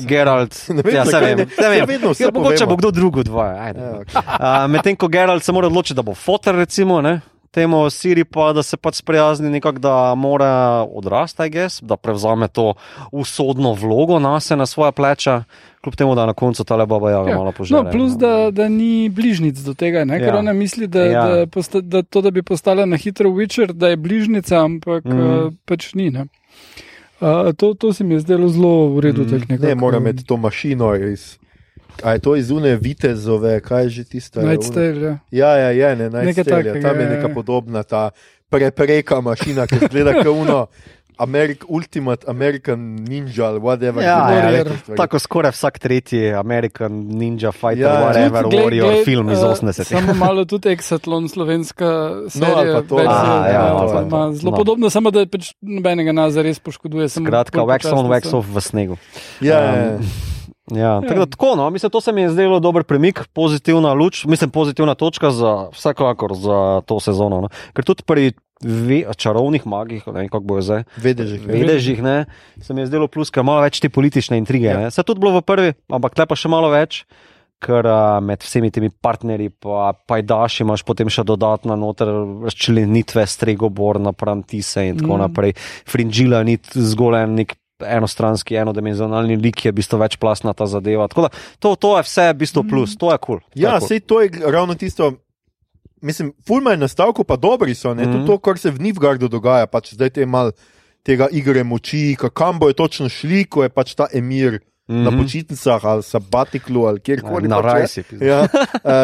Gerald. Ne vem, ja, zakaj vem, ne- saj vem. vedno Ja, mogoče povemo. bo kdo drug odvaja. ajde. Ja, okay. Uh, Medtem ko Gerald se mora odločiti, da bo fotor, recimo, ne, temu Siri pa, da se pač sprijazni nekako, da mora odrasti, I guess, da prevzame to usodno vlogo na se, na svoje pleča, kljub temu, da na koncu ta baba jaga malo požene. No, plus, da, da ni bližnjic do tega, ne? ker Ja. ona misli, da, Ja. ja. da, posta, da to, da bi postala na hitro Witcher, da je bližnjica, ampak mm. uh, pač ni. Ne? Uh, to, to se mi je zdelo zelo v redu. Mm. Ne, mora imeti to mašino iz. A je to iz une vitezove, kaj je že une- Nightstale, ja. Ja, ja, je, ne, takega, Tam je ja, ja. neka podobna ta prepreka mašina, ki zgleda kot uno. Amerik, Ultimate American Ninja ali whatever. Ja, ja, ja. Tako skoraj vsak tretji American Ninja Fighter, Ja, ja. whatever, Tudi, Warrior glej, film iz eh, 80-ih. Samo malo tudi Exatlon, slovenska ali serija. pa to. verzija, A, ja, ja, ali pa ima to. Zelo No. podobno, samo da pač nobenega nas res poškoduje. samo Skratka, wax on, wax off v snegu. Ja, ja, ja. Tako, da, tako no, mislim, to se mi je zdelo dober premik, pozitivna luč, mislim, pozitivna točka za vsekakor za to sezono. No. Ker tudi pri ve, čarovnih magih, ne vem kako bo zdaj, Vedežih. ne. vedežih, ne, se mi je zdelo plus, ker malo več te politične intrige. Ja. Ja. Se je tudi bilo v prvi, ampak tle pa še malo več. Ker uh, med vsemi temi partnerji, pa pajdaši, imaš potem še dodatna noter razčlenitve, stregobor, napram tise in tako Mm. mm. naprej. Fringila ni zgolj en nek enostranski, enodimenzionalni lik, je v bistvu večplastna ta zadeva. Tako da to, to je vse v bistvu plus, to je kul. Cool. Ja, sej to je ravno tisto. Mislim, fulma je nastavko, pa dobri so. Mm Mhm. -hmm. Tudi to, kar se v Nivgardu dogaja, pač zdaj te mal tega igre moči, ka- kam bojo točno šli, ko je pač ta emir mm -hmm. na Mhm. počitnicah ali sabatiklu ali kjerkoli. Na pač je. rajsi. Ja, uh,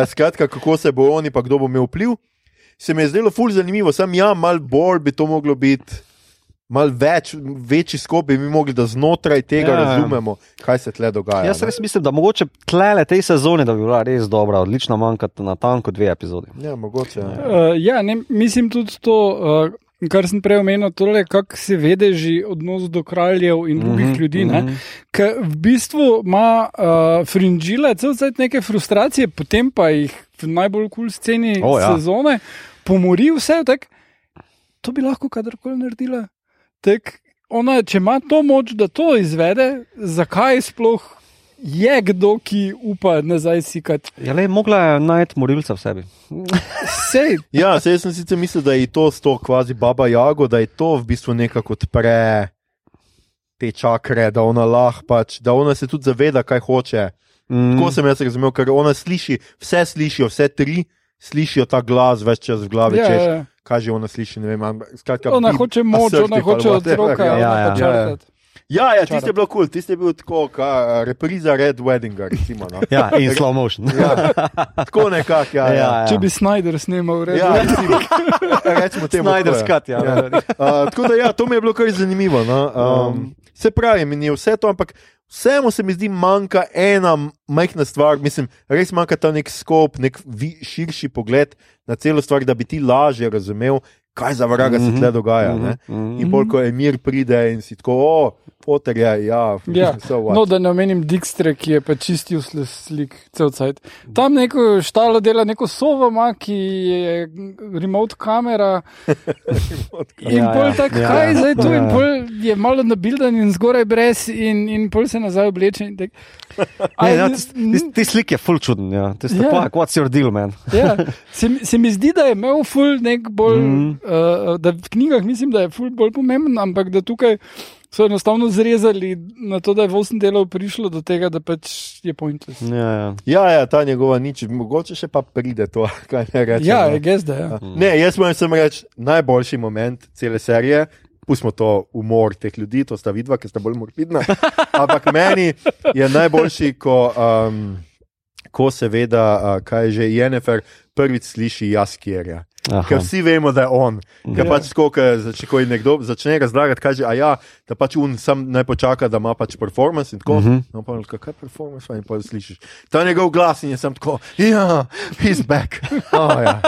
skratka, kako se bo oni, pa kdo bo imel vpliv. Se mi je zdelo ful zanimivo, sam ja, mal bolj bi to moglo biti. Mal več, večji skop bi mi mogli, da znotraj tega Ja, razumemo, kaj se tle dogaja. Jaz ne. res mislim, da mogoče tlele tej sezoni, da bi bila res dobra, odlična manjka na tanko dve epizodi. Ja, mogoče. Ja. Uh, ja, ne, mislim tudi to, uh, kar sem prej omenil, tole, kako se vede že odnos do kraljev in drugih mm -hmm, ljudi. Mm. -hmm. Ker v bistvu ima uh, fringile cel cel neke frustracije, potem pa jih v najbolj kul cool sceni oh, ja. sezone pomori vse. Tak, to bi lahko kadarkoli naredila. Tak, ona, če ima to moč, da to izvede, zakaj sploh je kdo, ki upa nazaj sikati? Ja, le, mogla je najti morilca v sebi. Sej, Ja, sej sem sicer mislil, da je to s to kvazi baba Jago, da je to v bistvu nekako odpre te čakre, da ona lahko pač, da ona se tudi zaveda, kaj hoče. Mm. Tako sem jaz razumel, ker ona sliši, vse slišijo, vse tri slišijo ta glas več čas v glavi. ja, češ, ja. Kaj že ona sliši, ne vem. ampak Skratka, Ona be hoče moč, ona hoče whatever, otroka, ja. ja, Ja, ja. ja, ja. Ja, ja, Čarati. je bilo kul, cool. tiste je bil tako, ka, repriza Red Weddinga, recimo. No. Ja, in slow motion. Ja, tako nekako, ja. ja. Ja, ja. Če bi Snyder snimal, rekel Ja, recimo, rečemo temu. Snyder ja. skat, ja. Ja. Uh, tako da, ja, to mi je bilo kar zanimivo. No? Um, se pravi, mi je vse to, ampak vsemu se mi zdi, manjka ena majhna stvar. Mislim, res manjka ta nek skop, nek vi, širši pogled na celo stvar, da bi ti lažje razumel, kaj za vraga se Mhm. tle dogaja. Ne. mhm. In bolj, ko Emir pride in si tako, o, poter je, ja, Ja, so what. no, da ne omenim Dijkstre, ki je pa čistil slik cel cajt. Tam neko štalo dela, neko sovo ima, ki je remote kamera. In Ja, pol ja. tako, Ja, kaj ja. zdaj tu, Ja, in pol je malo nabilden in zgoraj brez, in, in pol se nazaj obleče. tak. Ne, ja, tis- tis- Ti slik je full čuden. Ja. Ti si Ja. tako, what's your deal, man? Ja, se, se mi zdi, da je imel ful nek bolj, mm. Uh, da v knjigah mislim, da je ful bolj pomemben, ampak da tukaj so enostavno zrezali na to, da je v osem delov prišlo do tega, da pač je pointless. Ja, ja. Ja, ja, ta njegova nič, mogoče še pa pride to, kaj ne rečem. Ja, je gezda. Ja. Ne, jaz moram samo reči, najboljši moment cele serije. Pustimo to umor teh ljudi, to sta vidva, ki sta bolj morbidna. Ampak meni je najboljši, ko, um, ko seveda, uh, kaj že Jennifer prvič sliši jaskjerja. Ker vsi vemo, da je on. Ker Ja. pač tako, ker zač- ko je nekdo začne razlagati, kaže, a ja, da pač un sam naj počaka, da ima pač performance in tako. Uh Mhm. -huh. No, pa kaj je performance, in pa slišiš. Ta njegov glas in je sem tako, ja, he's back. Oh, ja.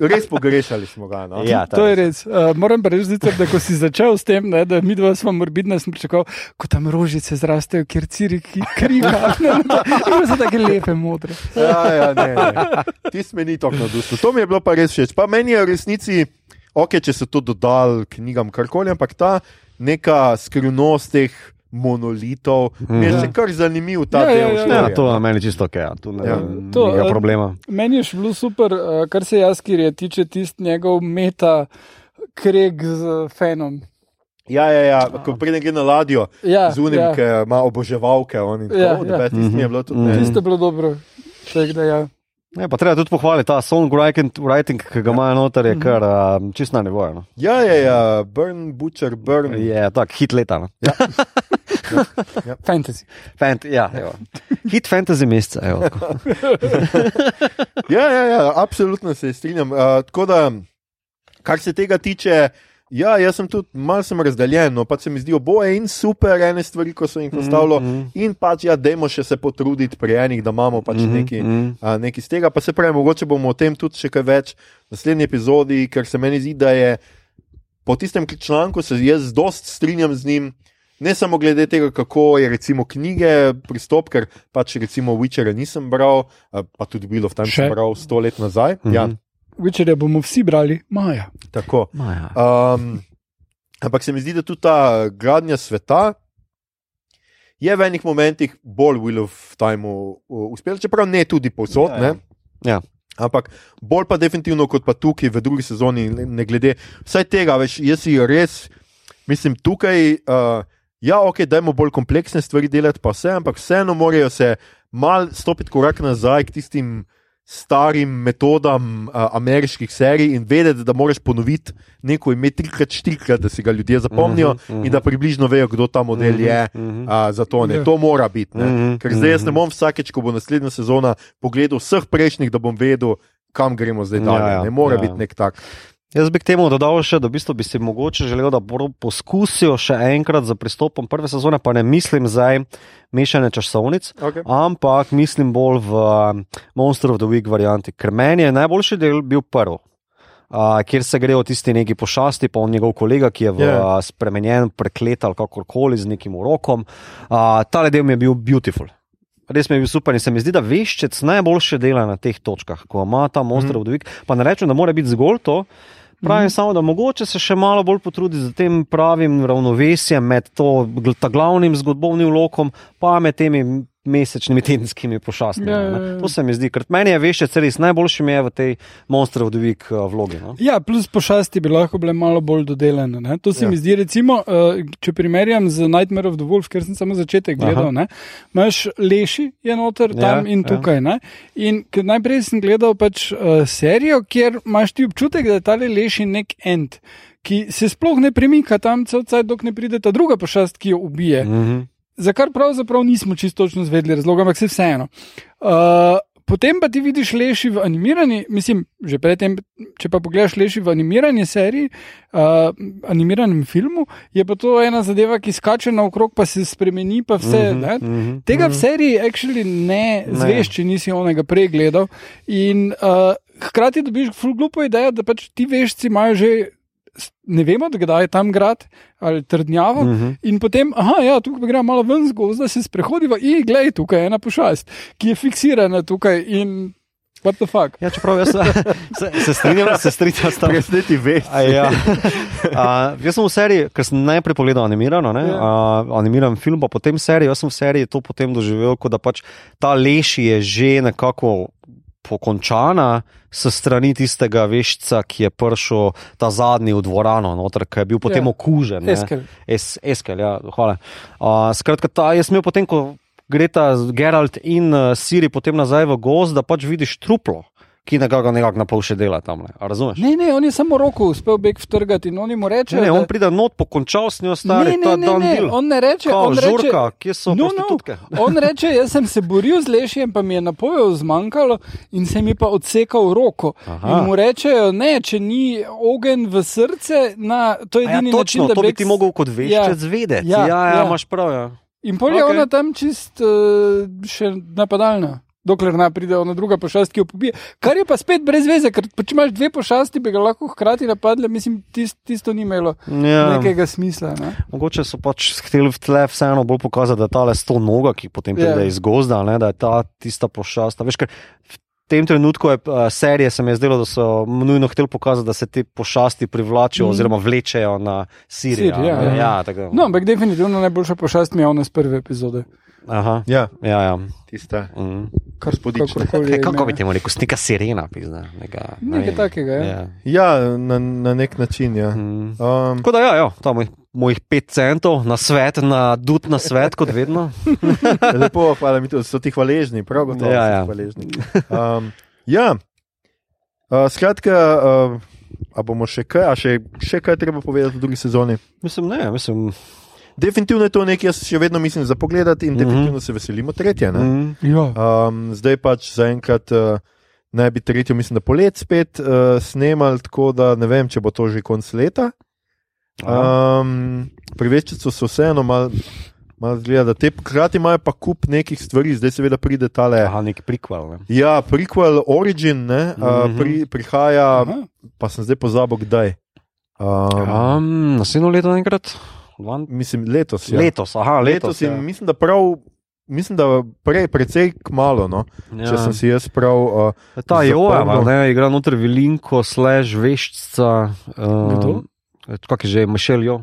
Res pogrešali smo ga. No? Ja, To je res. Uh, moram pa reči, da ko si začel s tem, ne, da mi dva smo morbidna, sem pričakoval, ko tam rožice zrastejo, kjer ciri so tako lepe, modre. Ja, ja, ne, ne. Tisti me ni tako navdušil. To mi je bilo pa res všeč. Pa meni je v resnici, ok, če so to dodali knjigam karkoli, ampak ta neka skrivnost teh monolitov mm. je Mhm. še kar zanimiv ta Ja, ja, del. ja, ja. Ja, to je meni čisto ok, ja. tu ne Ja. ja. To, to, eh, problema. Meni je bilo super, uh, kar se Jaskirja tiče, tisti njegov meta kreg z fenom. Ja, ja, ja. ko pride gre na ladjo Ja, z unim, ja. ki ima oboževalke. Ja, tako, ja. da tisti mi je bilo tudi. ne. Mhm. Tisto je bilo dobro. Tak, da, ja. Ne, pa treba tudi pohvaliti ta songwriting, writing, ki ga imajo noter, je kar uh, čist na nivoju. No. Ja, ja, ja, Burn, Butcher, Burn. Je tak hit leta. No. Fantasy. Fant, ja, evo. hit fantasy meseca. tako. Ja, ja, ja, absolutno se strinjam. Uh, tako da, kar se tega tiče, Ja, jaz sem tudi malce razdeljen, no pa se mi zdi oboje in super, ene stvari, ko so jih postavili, mm -hmm. in pač, ja, dajmo še se potruditi pri enih, da imamo pač mm -hmm. nekaj, mm -hmm. a, nekaj z tega. Pa se pravi, mogoče bomo o tem tudi še kaj več v naslednji epizodi, ker se meni zdi, da je po tistem članku se jaz dost strinjam z njim. Ne samo glede tega, kako je recimo knjige pristop, ker pač recimo Witchera nisem bral, pa tudi bilo v tem, če sem bral sto let nazaj. Mm -hmm. ja. Witcherja bomo vsi brali, Maja. Tako. Maja. Um, ampak se mi zdi, da tudi ta gradnja sveta je v enih momentih bolj Will of Time uspela, čeprav ne tudi povsod. Ja, ja. ja. Ampak bolj pa definitivno kot pa tukaj v drugi sezoni, ne glede vsaj tega, veš, jaz si res, mislim, tukaj. Uh, Ja, ok, dajmo bolj kompleksne stvari delati, pa vse, ampak vseeno morajo se mal stopiti korak nazaj k tistim starim metodam uh, ameriških serij in vedeti, da moraš ponoviti neko ime trikrat, štirikrat, da si ga ljudje zapomnijo uh -huh, uh -huh. in da približno vejo, kdo ta model je. Uh -huh. uh, zato ne, to mora biti. Uh -huh, Ker zdaj jaz ne bom vsakeč, ko bo naslednja sezona, pogledal vseh prejšnjih, da bom vedel, kam gremo zdaj dalje. Ja, ja, ne more ja. biti nek tak. Jaz bi k temu dodal še, da v bistvu bi si mogoče želel, da bodo poskusili še enkrat za pristopom prve sezone, pa ne mislim zdaj mešane časovnic, okay. ampak mislim bolj v um, Monster of the Week varianti, ker meni je najboljši del bil prvi. Uh, kjer se grejo tisti neki pošasti, pa on njegov kolega, ki je v, yeah. uh, spremenjen, preklet ali kakorkoli z nekim urokom. Uh, ta del mi je bil beautiful. Res mi je bil super in se mi zdi, da veščec najboljše dela na teh točkah, ko ima ta monster mm. v dvig. Pa ne rečem, da mora biti zgolj to, Pravim mm. samo, da mogoče se še malo bolj potrudi z tem pravim ravnovesjem med to, glavnim zgodbovnim lokom, pa med temi mesečnimi, tedenskimi pošastmi. Ja, ja, ja. To se mi zdi, ker meni je veš, če res najboljši mi je v tej the Week uh, vlogi. No? Ja, plus pošasti bi lahko bile malo bolj dodeljene. Ne? To se ja. mi zdi, recimo, uh, če primerjam z Nightmare of the Wolf, ker sem samo začetek gledal. Imáš leši, je noter tam ja, in ja. tukaj. Ja. In najprej sem gledal pač uh, serijo, kjer imaš ti občutek, da je ta leši nek end. Ki se sploh ne premika tam, celcaj, dok ne pride ta druga pošast, ki jo ubije. Mm -hmm za kar pravzaprav nismo čisto točno zvedeli razloga, ampak se vseeno. Uh, potem pa ti vidiš leši v animirani, mislim, že predtem, če pa pogledaš leši v animirani seriji, uh, animiranem filmu, je pa to ena zadeva, ki skače naokrog, pa se spremeni, pa vse. Mm -hmm, mm -hmm, Tega v seriji actually ne, ne. zveš, če nisi onega pregledal. In uh, hkrati dobiš fulglupo idejo, da pač ti vešci imajo že ne vemo, kdaj je tam grad ali trdnjavo. Uh mhm. -huh. In potem, aha, ja, tukaj pa gremo malo ven z gozda, se sprehodiva in glej, tukaj je ena pošast, ki je fiksirana tukaj. In... Ja, čeprav jaz se, se, se strinjam, se strinjam s tem, da se ti veš. Ja. Jaz sem v seriji, ker sem najprej pogledal animirano, ja. a, animiran film, pa potem seriji. Jaz sem v seriji to potem doživel, da pač ta leši je že nekako pokončana s strani tistega vešca, ki je prišel ta zadnji v dvorano, noter, ki je bil potem ja. okužen. Eskel. Es, eskel, ja, hvala. Uh, skratka, ta, jaz imel potem, ko gre ta Gerald in uh, Siri potem nazaj v gozd, da pač vidiš truplo ki nekako nekak na pol še dela tam. Razumeš? Ne, ne, on je samo roko uspel beg vtrgati in oni mu rečejo. Ne, ne, on pride not po končal s njo stari. Ne, ne, ne, ne, on ne reče, Kao, on žurka, reče, kje so no, no, on reče, jaz sem se boril z lešijem, pa mi je napojev zmanjkalo in se mi pa odsekal roko. Aha. In mu rečejo, ne, če ni ogen v srce, na, to je ja, edini ja, točno, način, da bi ti mogel kot veščec ja, vedeti. Ja, ja, ja, ja, imaš prav. Ja. In pol je okay. ona tam čist uh, še napadalna dokler ne pride ona druga pošast, ki jo pobije. Kar je pa spet brez veze, ker če imaš dve pošasti, bi ga lahko hkrati napadle, mislim, tist, tisto ni imelo ja. nekega smisla. Ne? Mogoče so pač hteli v tle vseeno bolj pokazati, da je ta le sto noga, ki potem pride ja. iz gozda, ne? da je ta tista pošast. Veš, V tem trenutku je uh, serije, se mi je zdelo, da so nujno hteli pokazati, da se te pošasti privlačijo mm. oziroma vlečejo na Sirijo. Sirija, ja, ja. Ja, no, ampak definitivno najboljša pošast mi je ona iz prve epizode. Aha. Ja, ja, ja. tista. Mm. Kako bi temu rekel, neka sirena, pizna. Neka, nekaj ne, takega. Ja, ja. ja na, na nek način. Ja. Mm. Um. Tako da, ja, ja to je mojih pet centov na svet, na dud na svet, kot vedno. Lepo, hvala mi, so ti hvaležni, prav gotovo. Ja, ja. hvaležni. Um, ja. Uh, skratka. Uh, A bomo še kaj, a še, še kaj treba povedati v drugi sezoni? Mislim, ne, mislim. Definitivno je to nekaj, jaz še vedno mislim za pogled in mm -hmm. definitivno se veselimo tretje. Mm -hmm. ja. um, zdaj pač zaenkrat uh, naj bi tretjo, mislim, da polet spet uh, snemali, tako da ne vem, če bo to že konc leta. Um, pri veččicu so vseeno malo. Mal zgleda, da te hkrati imajo pa kup nekih stvari, zdaj seveda pride tale. Aha, nek prikval. Ne? Ja, prequel Origin, ne, uh, Mhm. pri, prihaja, Aha. pa sem zdaj pozabil, kdaj. Um, Um, naslednjo leto enkrat? Dvan... mislim, letos. Ja. Letos, aha, letos. letos in mislim, da prav. Mislim, da prej, precej kmalo, no, ja. če sem si jaz prav. Uh, Ta zapomnil. ne, igra noter velinko, slash veščica. Kdo? Um, Kak je že, Mišel Jo?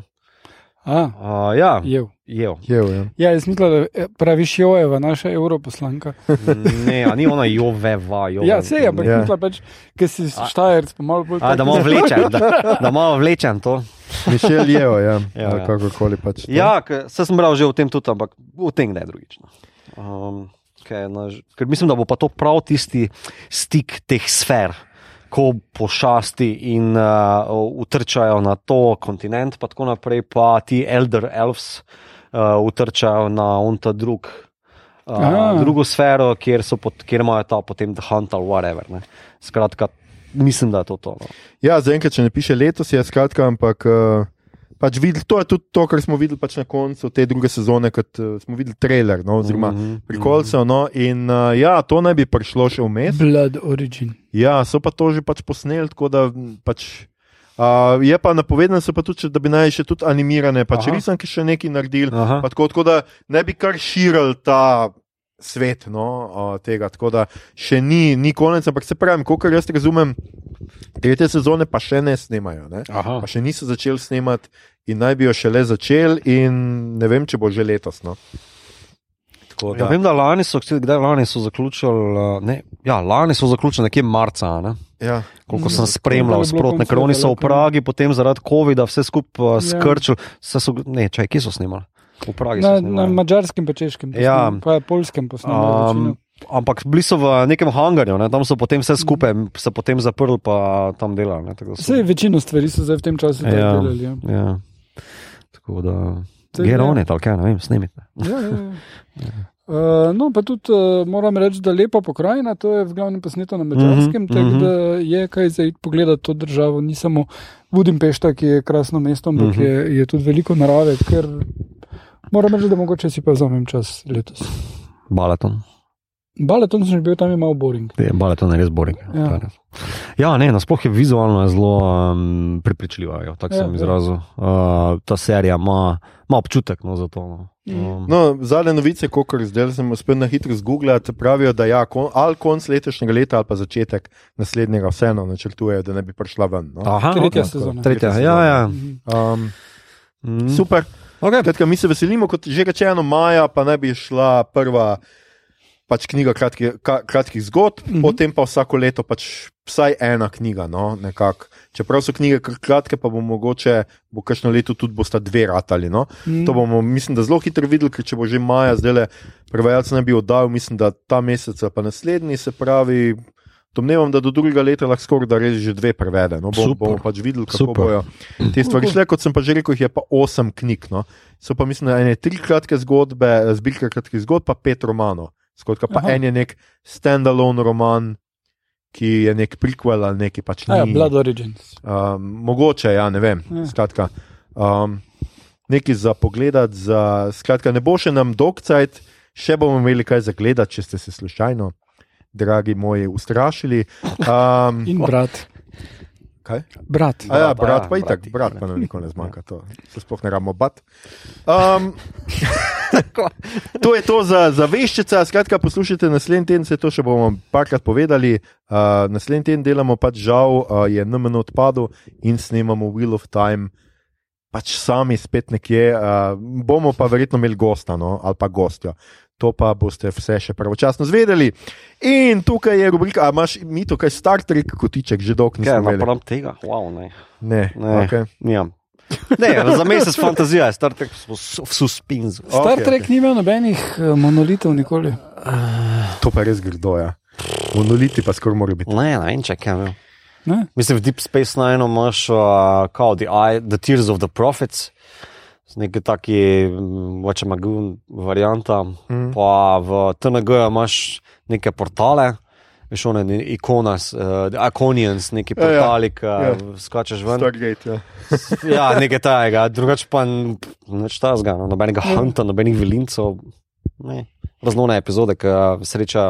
A, Uh, ja, jev. Jev. je, ja. Ja, jaz mislim, da eh, praviš Jojeva, naša europoslanka. Ne, a ni ona Joveva. Jove, Ja, se je, ampak Ja. ja. pač, ker si štajerc, pa malo bolj. A, da malo vlečem, da, da malo vlečem to. Mišel je, ja, Ja, ja, ja. kakorkoli pač. no. Ja, se sem bral že o tem tudi, ampak o tem ne drugič. no. Um, ker, na, ker mislim, da bo pa to prav tisti stik teh sfer, ko pošasti in uh, utrčajo na to kontinent, pa tako naprej, pa ti Elder Elves uh, utrčajo na unta drug. Uh, Ah. drugo sfero, kjer, so pot, kjer imajo ta potem The Hunt ali whatever. Ne. Skratka, mislim, da je to to. No. Ja, zaenkrat, če ne piše letos, je skratka, ampak uh, pač videli, to je tudi to, kar smo videli pač na koncu te druge sezone, kot uh, smo videli trailer, no, oziroma mm -hmm. prikolcev. No, in uh, ja, to naj bi prišlo še vmes. Blood Origin. Ja, so pa to že pač posneli, tako da pač. Uh, je pa napovedano, so pa tudi, da bi naj še tudi animirane, pač risanke še nekaj naredili. Tako, tako da ne bi kar širili ta svet no, uh, tega. Tako da še ni, ni konec, ampak se pravi, kolikor jaz razumem, tretje sezone pa še ne snemajo. Ne? Aha. Pa še niso začeli snemati in naj bi jo šele začeli, in ne vem, če bo že letos. No. Tako Ja, da, vem, da lani so, kdaj lani so zaključili, uh, ne, ja, lani so zaključili nekje marca, ne? ja. koliko Mhm. sem spremljal sprotne, ker oni so v Pragi, potem zaradi COVID-a vse skupaj uh, Ja. skrčili. So, ne, čaj, kje so snimali? V Pragi so Na, na mačarskem, pa češkem, Ja. posnel, pa polskem posnel. Um, ampak bili so v nekem hangarju, ne? tam so potem vse skupaj se potem zaprli, pa tam delali. so- Vse večino stvari so zdaj v tem času Ja. delali. Ja. Ja. Tako da. Saj, Geroni, ja. tako kaj, ne vem, snimite. Ja, ja, ja. Uh, no, pa tudi uh, moram reči, da je lepa pokrajina, to je v glavnem posneto na Mačarskem, mm Mhm, -hmm, tako mhm. da je kaj za pogledati to državo. Ni samo Budimpešta, ki je krasno mesto, ampak mm. -hmm. je, je tudi veliko narave, ker moram reči, da mogoče si pa vzamem čas letos. Balaton. Baleton sem že bil, tam je malo boring. Je, Balaton je res boring. Ja. Ja, ja ne, nasploh je vizualno je zelo um, prepričljiva, jo, tako Ja, sem ja. izrazil. Uh, ta serija ima, ima občutek no, za to. No. Um, No, zadnje novice, kot zdaj sem uspel na hitro zgooglati, pravijo, da ja, kon, ali konc letošnjega leta ali pa začetek naslednjega, vseeno načrtujejo, da ne bi prišla ven. No. Aha, Tretja ok. sezona. Tretja, Tretja ja, ja. Mhm. Um, Mm. super. Okay. Kratka, mi se veselimo, kot že rečeno, maja pa naj bi šla prva pač knjiga kratki, kratkih zgodb, mm. -hmm. potem pa vsako leto pač vsaj ena knjiga. No, nekak. Čeprav so knjige kratke, pa bo mogoče, bo kakšno leto tudi bosta dve ratali. No. Mhm. To bomo, mislim, da zelo hitro videli, ker če bo že maja, zdaj le prevajalec ne bi oddal, mislim, da ta mesec pa naslednji, se pravi. Domnevam, da do drugega leta lahko skoraj da res že dve prevede. No, bom, Super. bomo pač videli, kako Super. bojo te stvari šle. Kot sem pa že rekel, jih je pa osem knjig. No. So pa mislim, da ene tri kratke zgodbe, zbirka kratkih zgodb, pa pet romanov. Skratka, pa Aha. en je nek standalone roman, ki je nek prequel ali neki pač A Ja. Blood Origins. Um, mogoče, ja, ne vem. Ja. Skratka, um, nekaj za pogledati, za, skratka, ne bo še nam dolgcajt, še bomo imeli kaj za gledati, če ste se slučajno, dragi moji, ustrašili. Um, In brat. Kaj? Brat. A ja, Brat, brat ja, pa itak, brati. brat pa nam nikoli ne zmanjka, to se sploh ne rabimo bat. Um, to je to za, za veščica, skratka, poslušajte naslednji teden, se to še bomo parkrat povedali. Uh, naslednji teden delamo pač žal, uh, je NMN odpadel in snemamo Wheel of Time. Pač sami spet nekje, uh, bomo pa verjetno imeli gosta no, ali pa gostjo. To pa boste vse še pravočasno zvedeli. In tukaj je rubrika, a imaš mi tukaj Star Trek kotiček, že dolgo Kaj, nisem imel. napram tega? Wow, ne. Ne, Ne. okay. Nimam. Ne, za mesec fantazija je Star Trek v su- v suspenzu. Star Okej, Trek ni imel nobenih eh, monolitov nikoli. To pa res grdo. Ja. Monoliti pa skoraj morajo biti. Ne, ne vem, če kaj imel. Ne? Mislim, v Deep Space Nine imaš uh, kao the, eye, the Tears of the Prophets, z neki taki, vače magun varianta, Mm. pa v TNG imaš neke portale, veš, one ne- ikonas, uh, Aconians, neki Ja, ja. portali, ki Ja. ja. skačeš ven. Stargate, ja. Ja, nekaj tajega, drugače pa nič tazga, no, nobenega hunta, nobenih vilincev. Ne. Raznone epizode, ki sreča,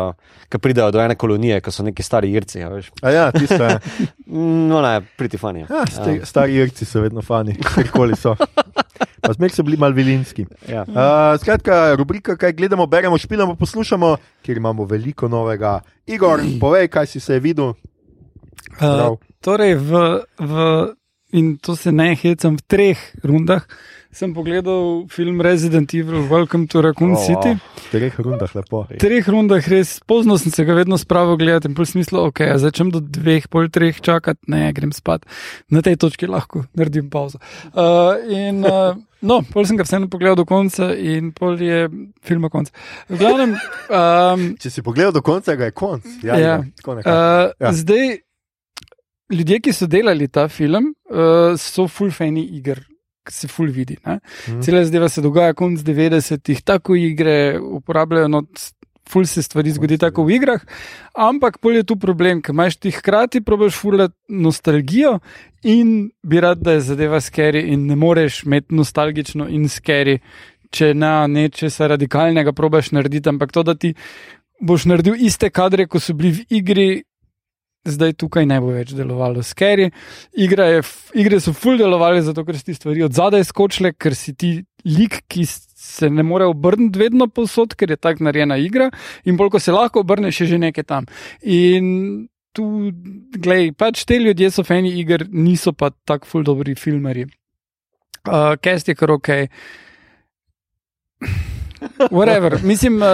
ki pridejo do ene kolonije, ki so neki stari irci. Ja, veš. A ja, tiste. ja. no, ne, priti fani. Ja, sta- stari irci so vedno fani, kjerkoli so. Pa zmeraj so bili mal vilinski. Ja. Uh, skratka, rubrika, kaj gledamo, beremo, špilamo, poslušamo, kjer imamo veliko novega. Igor, povej, kaj si se videl. Prav. Uh, torej, v, v, in to se ne hecam, v treh rundah sem pogledal film Resident Evil Welcome to Raccoon oh, City. V treh rundah lepo. V treh rundah res pozno sem se ga vedno spravil gledati in pol smislu, ok, a začnem do dveh, pol treh čakati, ne, grem spat. Na tej točki lahko naredim pauzo. Uh, in, uh, no, pol sem ga vseeno pogledal do konca in pol je filma konc. V glavnem, um, Če si pogledal do konca, ga je konc. Ja, Ja. Nekako. Uh, Ja. ja. Zdaj, ljudje, ki so delali ta film, uh, so full fani iger, se full vidi. Ne? Mhm. Cela zadeva se dogaja konc 90-ih, tako igre uporabljajo. No, Ful se stvari zgodi tako v igrah, ampak pol je tu problem, ker imaš ti hkrati probaš fulati nostalgijo in bi rad, da je zadeva skeri in ne moreš imeti nostalgično in skeri, če na nečesa radikalnega probaš narediti, ampak to, da ti boš naredil iste kadre, kot so bili v igri, zdaj tukaj ne bo več delovalo. Skeri, Igra je, igre so full delovali, zato ker si ti stvari od zadaj skočile, ker si ti lik, ki s- se ne more obrniti vedno posod, ker je tako narejena igra, in bolj ko se lahko obrneš, je že nekaj tam. In tu, glej, pač te ljudje so fani iger, niso pa tako full dobri filmari. Uh, Kest je kar ok. Whatever. Mislim, uh,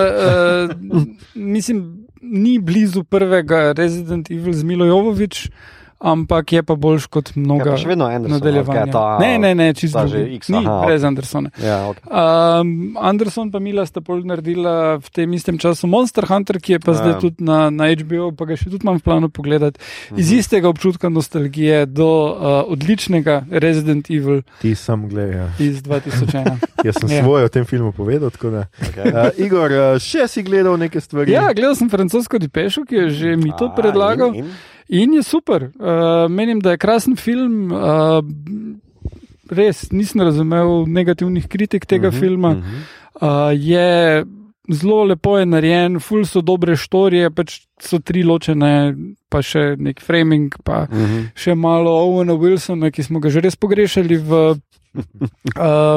uh, mislim, ni blizu prvega Resident Evil z Milo Jovovič, ampak je pa boljš kot Ja, mnoga pa še vedno Anderson, nadaljevanja. ali kaj je ta- ne, ne, ne, čisto ta že. X, Ni, aha, brez Andersona. Ja, okay. Um, Anderson pa Mila sta pol naredila v tem istem času Monster Hunter, ki je pa Ja. zdaj tudi na, na HBO, pa ga še tudi imam v planu pogledati. Iz Mhm. istega občutka nostalgije do uh, odličnega Resident Evil Ti sam gledaj. iz 2001. Jaz sem Ja. svoje o tem filmu povedal. tako da. Okay. Uh, Igor, uh, še si gledal neke stvari? ja, gledal sem francosko Depešo, ki je že mi to predlagal. in- in? In je super. Uh, menim, da je krasen film. Uh, res nisem razumel negativnih kritik tega uh Mhm, -huh, filma. mhm. Uh, je zelo lepo je narejen, ful so dobre štorije, pač so tri ločene, pa še nek framing, pa Mhm. še malo Owena Wilsona, ki smo ga že res pogrešali v uh,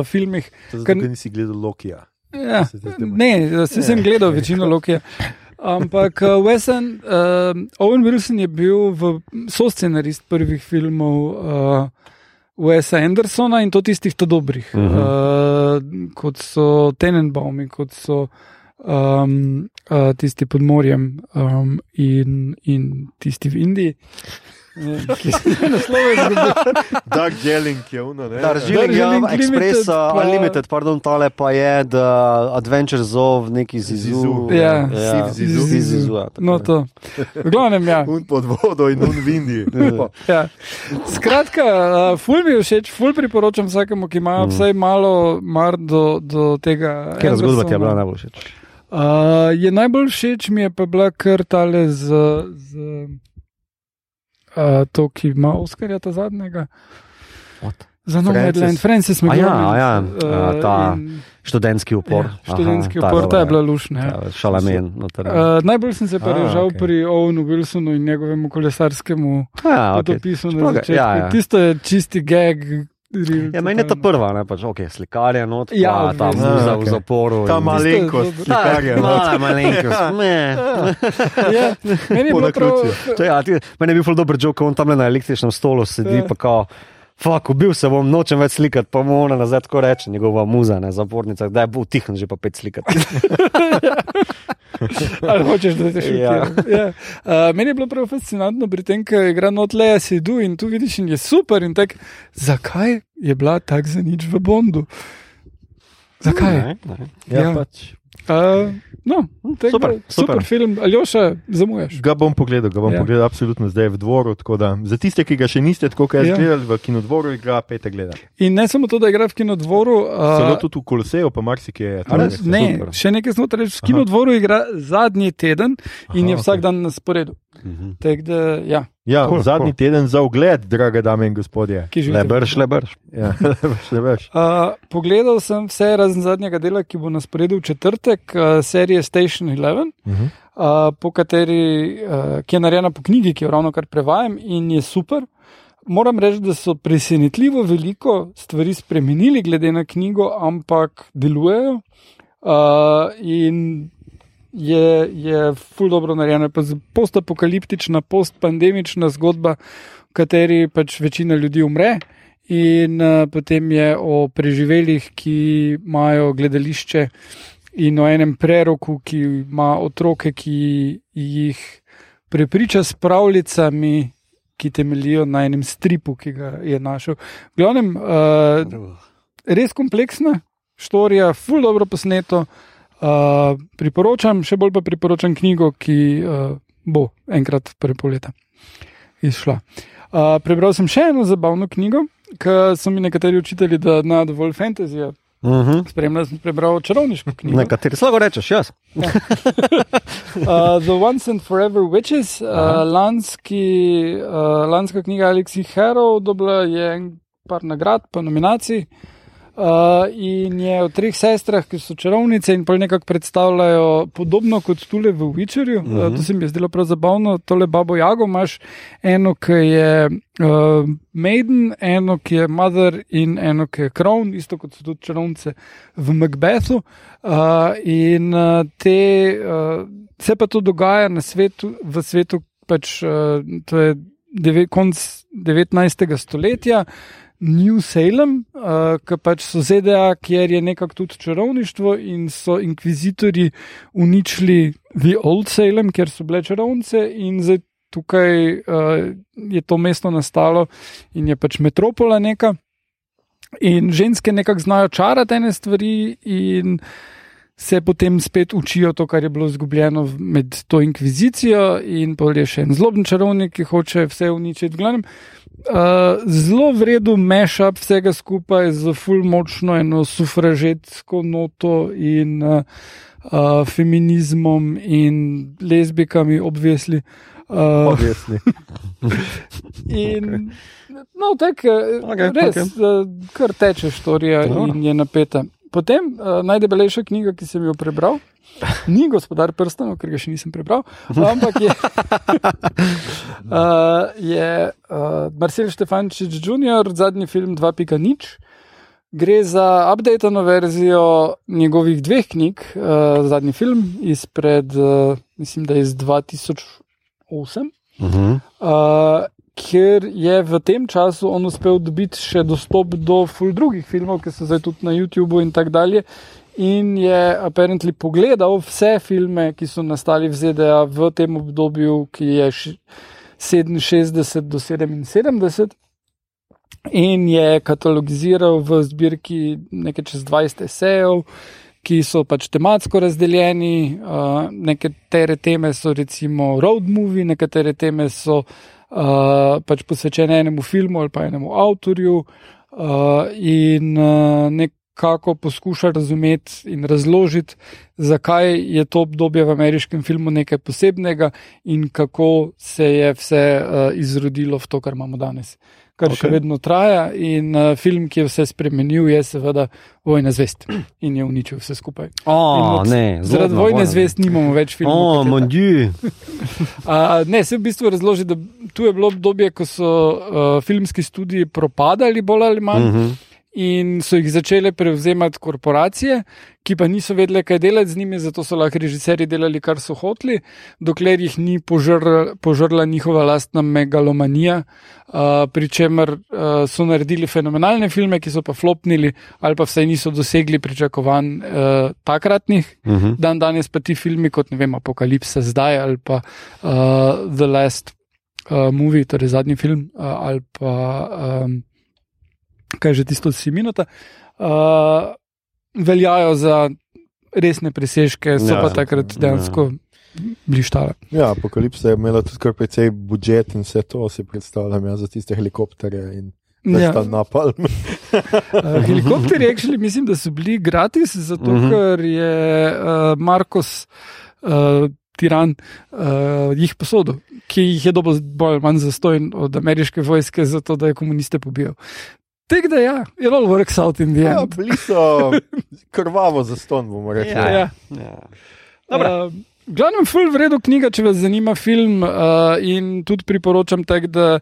filmih. Zato, Ker- nisi gledal Lokija. Ja, ne, se sem gledal večino Lokija. Ampak uh, Wesen, uh, Owen Wilson je bil soscenarist prvih filmov uh, Wesa Andersona in to tistih to dobrih, uh. -huh. uh, kot so Tenenbaumi, kot so um, uh, tisti pod morjem um, in, in tisti v Indiji. Ki se naslove izgubil. Dark Jelling je uno, ne? Darjeeling, ja, Darjeeling Express, Limited pa- Unlimited, pardon, tale pa je The Adventures of neki Zizu. Zizu. Ja. Siv Zizu. Siv Zizu, ja, No, je. to. V glavnem, ja. Un pod vodo in un v Indiji. Ja. Skratka, uh, ful mi je všeč, ful priporočam vsakemu, ki ima Mhm. vsaj malo mar do, do tega. Katera zgodba ti je bila najbolj všeč? Uh, je najbolj všeč mi je pa bila kar tale z, z uh, to, ki ima Oskarja ta zadnjega. What? Za nov Francis. A ja, ja, uh, ta in- Študentski upor. Ja, študentski Aha, upor, ta je dobra, bila lušna. Ja. ja, Šalamen. noter. Uh, najbolj sem se pa režal okay. pri Owenu Wilsonu in njegovemu kolesarskemu Ja, okay. dopisu na začetku. ja, ja. Tisto je čisti gag. Ja, meni je ta prva, ne pač, ok, slikar je not, Ja, pa ta muza v zaporu. Ta malenkost, je slikar je. no. Mala malenkost, ne. Ja, meni je Po bilo prav. ja, ti, meni je bil ful dober joke, on tam na električnem stolu sedi, Ja. pa kao. Fak, ubil se bom, nočem več slikati, pa mu ona nazaj tako reče, njegova muza, ne, zapornica, da je bil tihen že pa pet slikati. Ali hočeš, da te šutijo? Ja. Ja. Uh, meni je bilo prav fascinantno pri tem, ker igra not Leja Sedu in tu vidiš, in je super. In tak, zakaj je bila tako za nič v Bondu? Zakaj? Ne, ne. Ja, Ja. pač Uh, no, tega, Super, super, super film, Aljoša, zamujaš. Ga bom pogledal, ga bom Ja. pogledal absolutno zdaj v dvoru. Da, za tiste, ki ga še niste tako kot jaz Ja. gledali v kinodvoru, igra pete gleda. In ne samo to, da igra v kinodvoru. Celo Uh, tudi v Koloseju, pa marsikje je. tako, ne, super. še nekaj znotraj. V kinodvoru igra zadnji teden in Aha, je vsak okej. dan na sporedu. Mhm. Tak Da, ja, Ja, Cool, zadnji cool. teden za ogled, drage dame in gospodje. ki živite. Lebrš, lebrš. Ja, še več. Uh, pogledal sem vse razen zadnjega dela, ki bo na sporedu v četrtek, uh, serije Station 11, Uh -huh. uh, po kateri, uh, ki je narejena po knjigi, ki jo ravno kar prevajam in je super. Moram reči, da so presenetljivo veliko stvari spremenili glede na knjigo, ampak delujejo. Uh, in je, je ful dobro narejena, postapokaliptična, postpandemična zgodba, v kateri pač večina ljudi umre. In uh, potem je o preživelih, ki imajo gledališče, in o enem preroku, ki ima otroke, ki jih prepriča s pravljicami, ki temeljijo na enem stripu, ki ga je našel. V glavnem, uh, res kompleksna štorija, ful dobro posneto. Uh, priporočam, še bolj pa priporočam knjigo, ki uh, bo enkrat prepol leta izšla. Uh, prebral sem še eno zabavno knjigo, ki so mi nekateri učitelji, da na dovolj fantasy. Mhm. Spremljal sem prebral čarovniško knjigo. Nekateri slabo rečeš, jaz. Uh, The Once and Forever Witches, uh, lanski, uh, lanska knjiga Alexi Harrow, dobila je par nagrad, pa nominacij. Uh, in je o treh sestrah, ki so čarovnice in pa nekako predstavljajo podobno kot tule v Witcherju. Uh -huh. uh, to se mi je zdelo prav zabavno. Tole babo Jago imaš eno, ki je uh, Maiden, eno, ki je Mother in eno, ki je Crown, isto kot so tudi čarovnice v Macbethu. Uh, in uh, te, uh, se pa to dogaja na svetu, v svetu, pač uh, to je deve, konc 19. stoletja. New Salem, uh, ki pač so ZDA, kjer je nekako tudi čarovništvo in so inkvizitorji uničili The Old Salem, kjer so bile čarovnice in zdaj tukaj uh, je to mesto nastalo in je pač metropola neka. In ženske nekako znajo čarati ene stvari in se potem spet učijo to, kar je bilo izgubljeno med to inkvizicijo in pol je še en zloben čarovnik, ki hoče vse uničiti. V glavnem, zelo vredu mešap vsega skupaj z full močno eno sufražetsko noto in uh, uh, feminizmom in lezbikami obvesli. Uh, Obvesni. in, no, tako, okay, res, okay. uh, kar teče štorija Dobro. in je napeta. Potem uh, najdebelejša knjiga, ki sem jo prebral, ni gospodar prstanov, ker ga še nisem prebral, ampak je, uh, je uh, Marcel Štefančič Jr., zadnji film 2.0. Gre za updated verzijo njegovih dveh knjig, uh, zadnji film izpred, uh, mislim, da je iz 2008 Mhm. uh, ker je v tem času on uspel dobiti še dostop do ful drugih filmov, ki so zdaj tudi na YouTubu in tako dalje. In je apparently pogledal vse filme, ki so nastali v ZDA v tem obdobju, ki je š- 67 do 77, in je katalogiziral v zbirki nekaj čez 20 esejev, ki so pač tematsko razdeljeni. Uh, nekatere teme so recimo road movie, nekatere teme so uh, pač posvečene enemu filmu ali pa enemu avtorju. Uh, in uh, nekako poskuša razumeti in razložiti, zakaj je to obdobje v ameriškem filmu nekaj posebnega in kako se je vse uh, izrodilo v to, kar imamo danes. Kar okay. še vedno traja, in uh, film, ki je vse spremenil, je seveda Vojna zvest in je uničil vse skupaj. O, In od- ne, Zaradi vojne vojna. zvest nimamo več filmov. mon dieu. Uh, ne, se v bistvu razloži, da tu je bilo obdobje, ko so uh, filmski studiji propadali, bolj ali manj, mm Mhm. In so jih začele prevzemati korporacije, ki pa niso vedele, kaj delati z njimi, zato so lahko režiserji delali, kar so hoteli, dokler jih ni požrla, požrla njihova lastna megalomanija, uh, pri čemer uh, so naredili fenomenalne filme, ki so pa flopnili ali pa vsaj niso dosegli pričakovanj uh, takratnih. Mhm. Dan danes pa ti filmi, kot ne vem, Apokalipsa zdaj ali pa uh, The Last uh, Movie, torej zadnji film, uh, ali pa um, kaj že tisto si minuta, uh, veljajo za resne presežke, so Ja, pa takrat dejansko blištale. Ja, apokalipsa je imela tudi kar precej budžet in vse to si predstavljam ja, za tiste helikopterje in Ja. ja. ta napalm. Uh, helikopterji, actually, mislim, da so bili gratis, zato uh Mhm. -huh. ker je uh, Markos. Uh, Tiran uh, jih posodil, ki jih je dobil bolj ali manj zastojn od ameriške vojske, zato da je komuniste pobil. Tako da, ja, it all works out in the Ja, end. bili so krvavo za ston, bomo rekli. Ja, ja. Ja. Dobro. Uh, Glavno, full vredo knjiga, če vas zanima film, uh, in tudi priporočam tak, da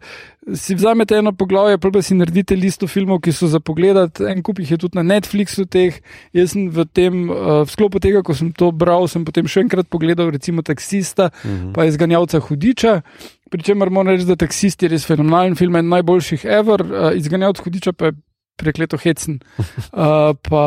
si vzamete eno poglavje, pa si naredite listo filmov, ki so za pogled. En kup jih je tudi na Netflixu teh. Jaz sem v tem, uh, v sklopu tega, ko sem to bral, sem potem še enkrat pogledal, recimo Taksista, Mhm. pa izganjavca Hudiča. Pričemer moram reči, da Taksist je res fenomenalen film, en najboljših ever, uh, izganjavc Hudiča pa je prekleto hecen. Uh, pa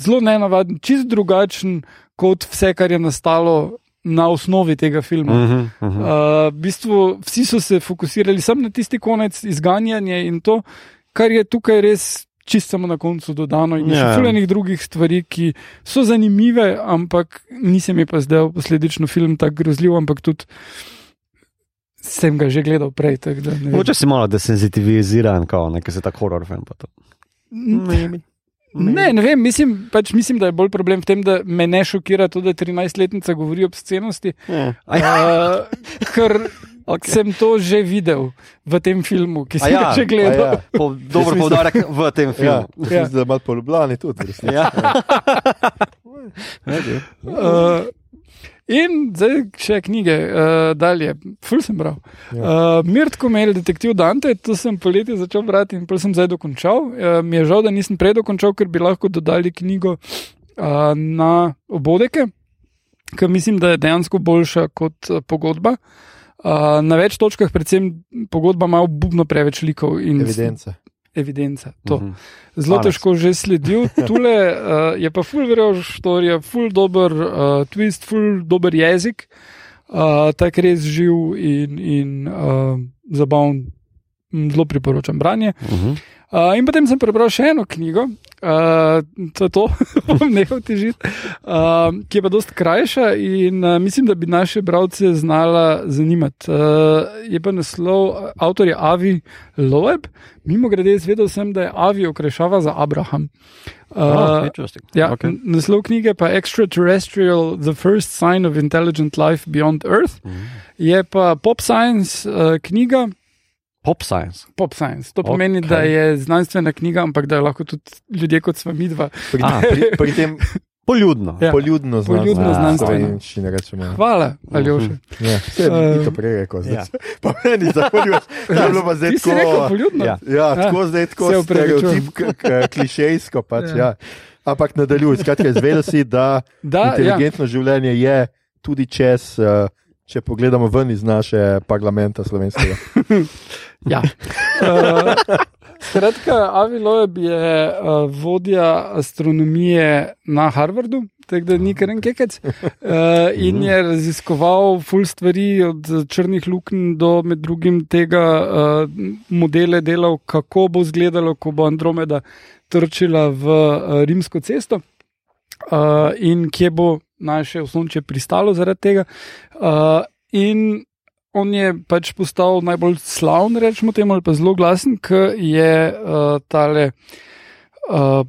zelo nenavaden, čist drugačen kot vse, kar je nastalo na osnovi tega filma. Mhm, mhm. Uh, v bistvu vsi so se fokusirali samo na tisti konec, izganjanje in to, kar je tukaj res. Čisto samo na koncu dodano, in Ja. še fulejnih drugih stvari, ki so zanimive, ampak nisem mi pa zdaj posledično film tako grozljiv, ampak tudi sem ga že gledal prej. tako da ne vem. Mogoče si malo desenzitiviziran, kao, nekaj se tako horror film. pa to. N- Ne, ne vem, mislim, pač mislim, da je bolj problem v tem, da me ne šokira to, da 13-letnica govori o obscenosti. Ja. Uh, ker okay. sem to že videl v tem filmu, ki sem ja, ga že gledal. ja. Po, dober poudarek v tem Ja, filmu. Ja. mislim, da ima po Ljubljani tudi. Ja. Uh, in zdaj še knjige, uh, dalje, ful sem bral. Ja. Uh, Mirtko Mel, detektiv Dante, to sem poleti začel brati in pol sem zdaj dokončal. Uh, mi je žal, da nisem prej dokončal, ker bi lahko dodali knjigo uh, na obodeke, ker mislim, da je dejansko boljša kot uh, pogodba. Uh, na več točkah, predvsem pogodba, ima bubno preveč likov in Evidence. Evidenca. To. Mhm. Zelo Aneks. težko že sledil. Tule uh, je pa full verjel štorija, full dober uh, twist, full dober jezik, uh, tak res živ in, in uh, zabaven. Mm, Zelo priporočam branje. Mhm. Uh, in potem sem prebral še eno knjigo, uh, to je to, bom nehal težiti, uh, ki je pa dosti krajša in uh, mislim, da bi naše bralce znala zanimati. Uh, je pa naslov, avtor je Avi Loeb, mimo grede, izvedel sem, da je Avi okrešava za Abraham. Oh, Uh, interesting. Ja, Okay. Naslov knjige pa Extraterrestrial: The First Sign of Intelligent Life Beyond Earth. Mhm. Je pa pop science uh, knjiga, Pop science. pop science. To pomeni, okay. da je znanstvena knjiga, ampak da jo lahko tudi ljudje kot smo mi dva. Pri, A. pri, pri tem Ja. Poljudno. poljudno Poljudno znanstveno. Ne rečemo. Hvala, Aljoša. Ja, vse je to prej rekel. Ja. Zdaj. Pa meni zahvaljujem. To je bilo pa zdaj si rekel tako. poljudno? Ja. Ja, tako zdaj tako stereotip, klišejsko pač. Ja. Ja. Ampak nadaljuj. Skratka, izvedel si, da Da, ja. inteligentno življenje je tudi čez, eh, če pogledamo ven iz naše parlamenta slovenskega. ja. Uh, skratka, Avi Loeb je uh, vodja astronomije na Harvardu. Tako da ni kar en kekec. Uh, in je raziskoval ful stvari, od črnih luknj do med drugim tega uh, modele delal, kako bo izgledalo, ko bo Andromeda trčila v uh, rimsko cesto uh, in kje bo naše osončje pristalo zaradi tega. Uh, in on je pač postal najbolj slaven, rečemo temu, ali pa zelo glasen, ker je uh, tale. Uh,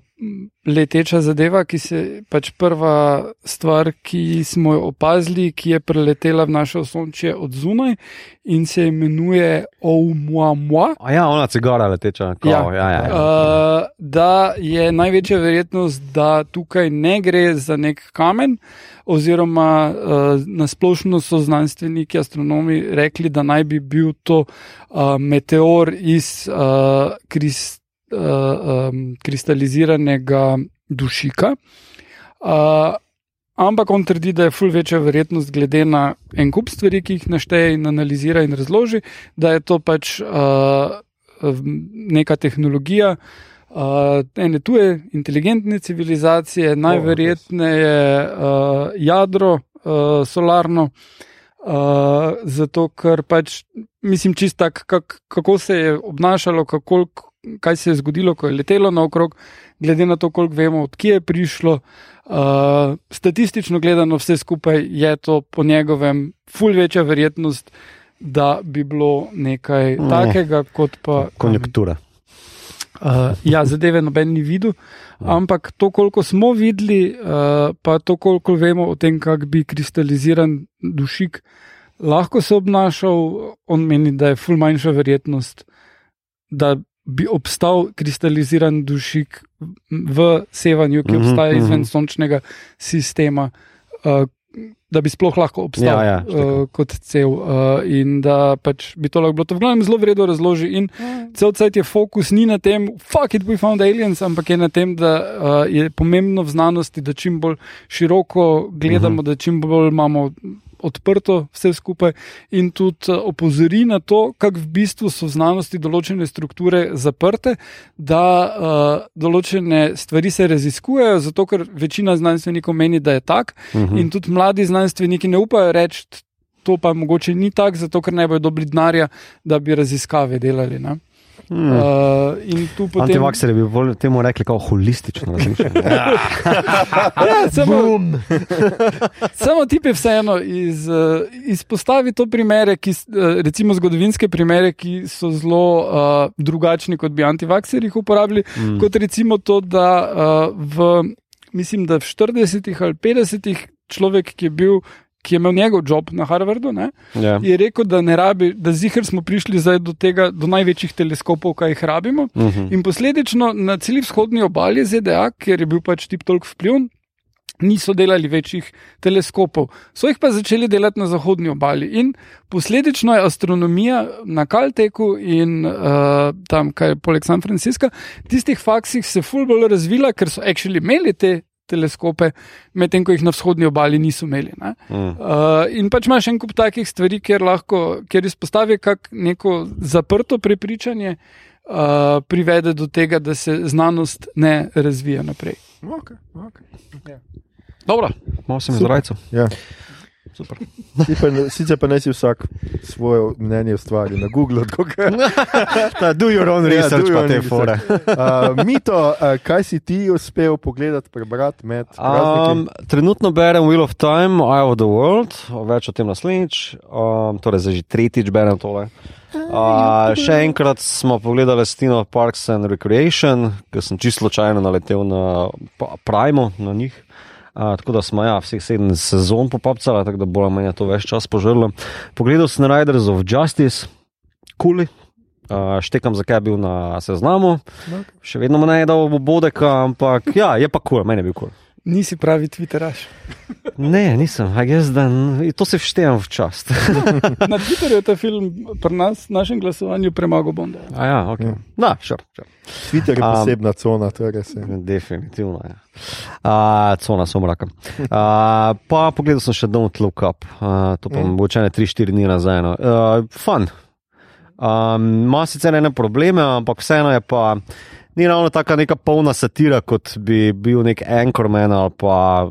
leteča zadeva, ki se pač prva stvar, ki smo jo opazili, ki je preletela v naše osončje od zunaj in se imenuje Oumuamua. A ja, ona cigara leteča. Kao, Ja. ja, ja, ja. Uh, da je največja verjetnost, da tukaj ne gre za nek kamen, oziroma uh, nasplošno so znanstveniki, astronomi rekli, da naj bi bil to uh, meteor iz uh, krist, uh, um, kristaliziranega dušika. Uh, ampak on trdi, da je ful večja verjetnost, glede na en kup stvari, ki jih našteje in analizira in razloži, da je to pač uh, neka tehnologija. Uh, ene tuje inteligentne civilizacije, najverjetneje uh, jadro, uh, solarno, uh, zato ker pač mislim čist tak, kak, kako se je obnašalo, kako, kaj se je zgodilo, ko je letelo naokrog, glede na to, koliko vemo, odkje je prišlo. Uh, statistično gledano, vse skupaj je to po njegovem, ful večja verjetnost, da bi bilo nekaj Ne. takega, kot pa. Konjunktura. Uh, ja, zadeve noben ni videl, ampak to, koliko smo videli, uh, pa to, koliko vemo o tem, kako bi kristaliziran dušik lahko se obnašal, on meni, da je ful manjša verjetnost, da bi obstal kristaliziran dušik v sevanju, ki Mhm, obstaja izven mhm. sončnega sistema. Uh, Da bi sploh lahko obstal Ja, ja, uh, kot cel, uh, in da pač bi to lahko bilo. To v glavnem zelo vredno razloži. In cel cel je fokus ni na tem, fuck it, we found aliens, ampak je na tem, da uh, je pomembno v znanosti, da čim bolj široko gledamo, uh -huh. da čim bolj imamo odprto vse skupaj in tudi uh, opozori na to, kako v bistvu so v znanosti določene strukture zaprte, da uh, določene stvari se raziskujejo, zato ker večina znanstvenikov meni, da je tak uh -huh. in tudi mladi znanstveniki ne upajo reči. To pa mogoče ni tako, zato ker ne bodo dobili denarja, da bi raziskave delali. Ne? Hmm. Uh, in tu potem. Antivakserji bi bolj temu rekli kot holistično razmišljanje. Ja, samo, samo ti je vseeno iz, uh, izpostavi to primere, ki, uh, recimo zgodovinske primere, ki so zelo uh, drugačni, kot bi antivakserji uporabili. Mm. Kot recimo to, da uh, v, mislim, da v 40-ih ali 50-ih človek, ki je bil. Ki je imel njegov job na Harvardu, ne, Ja. je rekel, da ne rabi, da zihar smo prišli zdaj do tega, do največjih teleskopov, kaj jih rabimo. Uh -huh. In posledično na celi vzhodni obali ZDA, kjer je bil pač tip toliko vpliv, niso delali večjih teleskopov. So jih pa začeli delati na zahodni obali. In posledično je astronomija na Kalteku in uh, tam, kaj je poleg San Francisca, tistih faksih se ful bolj razvila, ker so actually imeli te. Teleskope, medtem ko jih na vzhodni obali niso imeli. Ne? Mm. Uh, in pač imaš en kup takih stvari, kjer lahko, kjer izpostavi kak neko zaprto prepričanje, uh, privede do tega, da se znanost ne razvija naprej. Okay, okay. Dobro, malo sem Super. izrajcal. Super. Si pa, ne- sicer pa ne si vsak svoje mnenje ustvari na Google. tako ke- Ta, do your own Ja, research, pa te fore. Uh, Mito, uh, kaj si ti uspel pogledati, prebrati med? Um, trenutno berem Wheel of Time, Eye of the World, več o tem naslednjič, um, torej zdaj že tretjič berem tole. Uh, še enkrat smo pogledali Stino Parks and Recreation, ker sem čisto slučajno naletel na Primo, na njih. Uh, tako da smo ja, vseh sedem sezon popapcali, tako da bo meni to več čas požrlo. Pogledal sem Riders of Justice, kuli. Uh, štekam, zakaj je bil na seznamu, še vedno me ne je dal bodeka, ampak ja, je pa kul, cool, meni je bil kul. Cool. Nisi pravi Twitteraš. Ne, nisem, a jaz dan, to se vštejem v čast. Na Twitterju je ta film pri nas, našem glasovanju, premagal Bonda. A ja, ok. Ja. Da, šur. Sure, Twitter je Um, posebna cona, to je res. je. Definitivno je. Ja. Cona somraka. Uh, pa pogledal sem še Don't Look Up, uh, to pa Mm. mogoče ne 3-4 dni nazaj. No. Uh, fun. Um, ima sicer ene probleme, ampak vseeno je pa. Ni ravno tako neka polna satira, kot bi bil nek Anchorman ali pa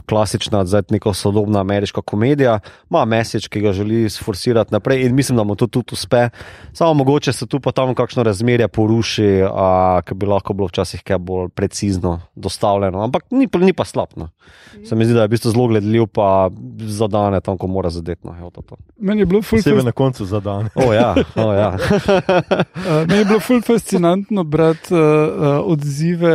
klasična, zdaj neko sodobna ameriška komedija. Ima message, ki ga želi sforsirati naprej in mislim, da mu to tudi uspe. Samo mogoče se tu pa tam kakšno razmerje poruši, a, ki bi lahko bilo včasih kaj bolj precizno dostavljeno. Ampak ni, pa- ni pa slabno. Se mi zdi, da je v bistvu zelo gledljiv, pa zadane tam, ko mora zadeti. No, evo to to. Meni je bilo ful, fas, na koncu za dan. O ja, o ja. uh, meni je bilo ful fascinantno brati uh, odzive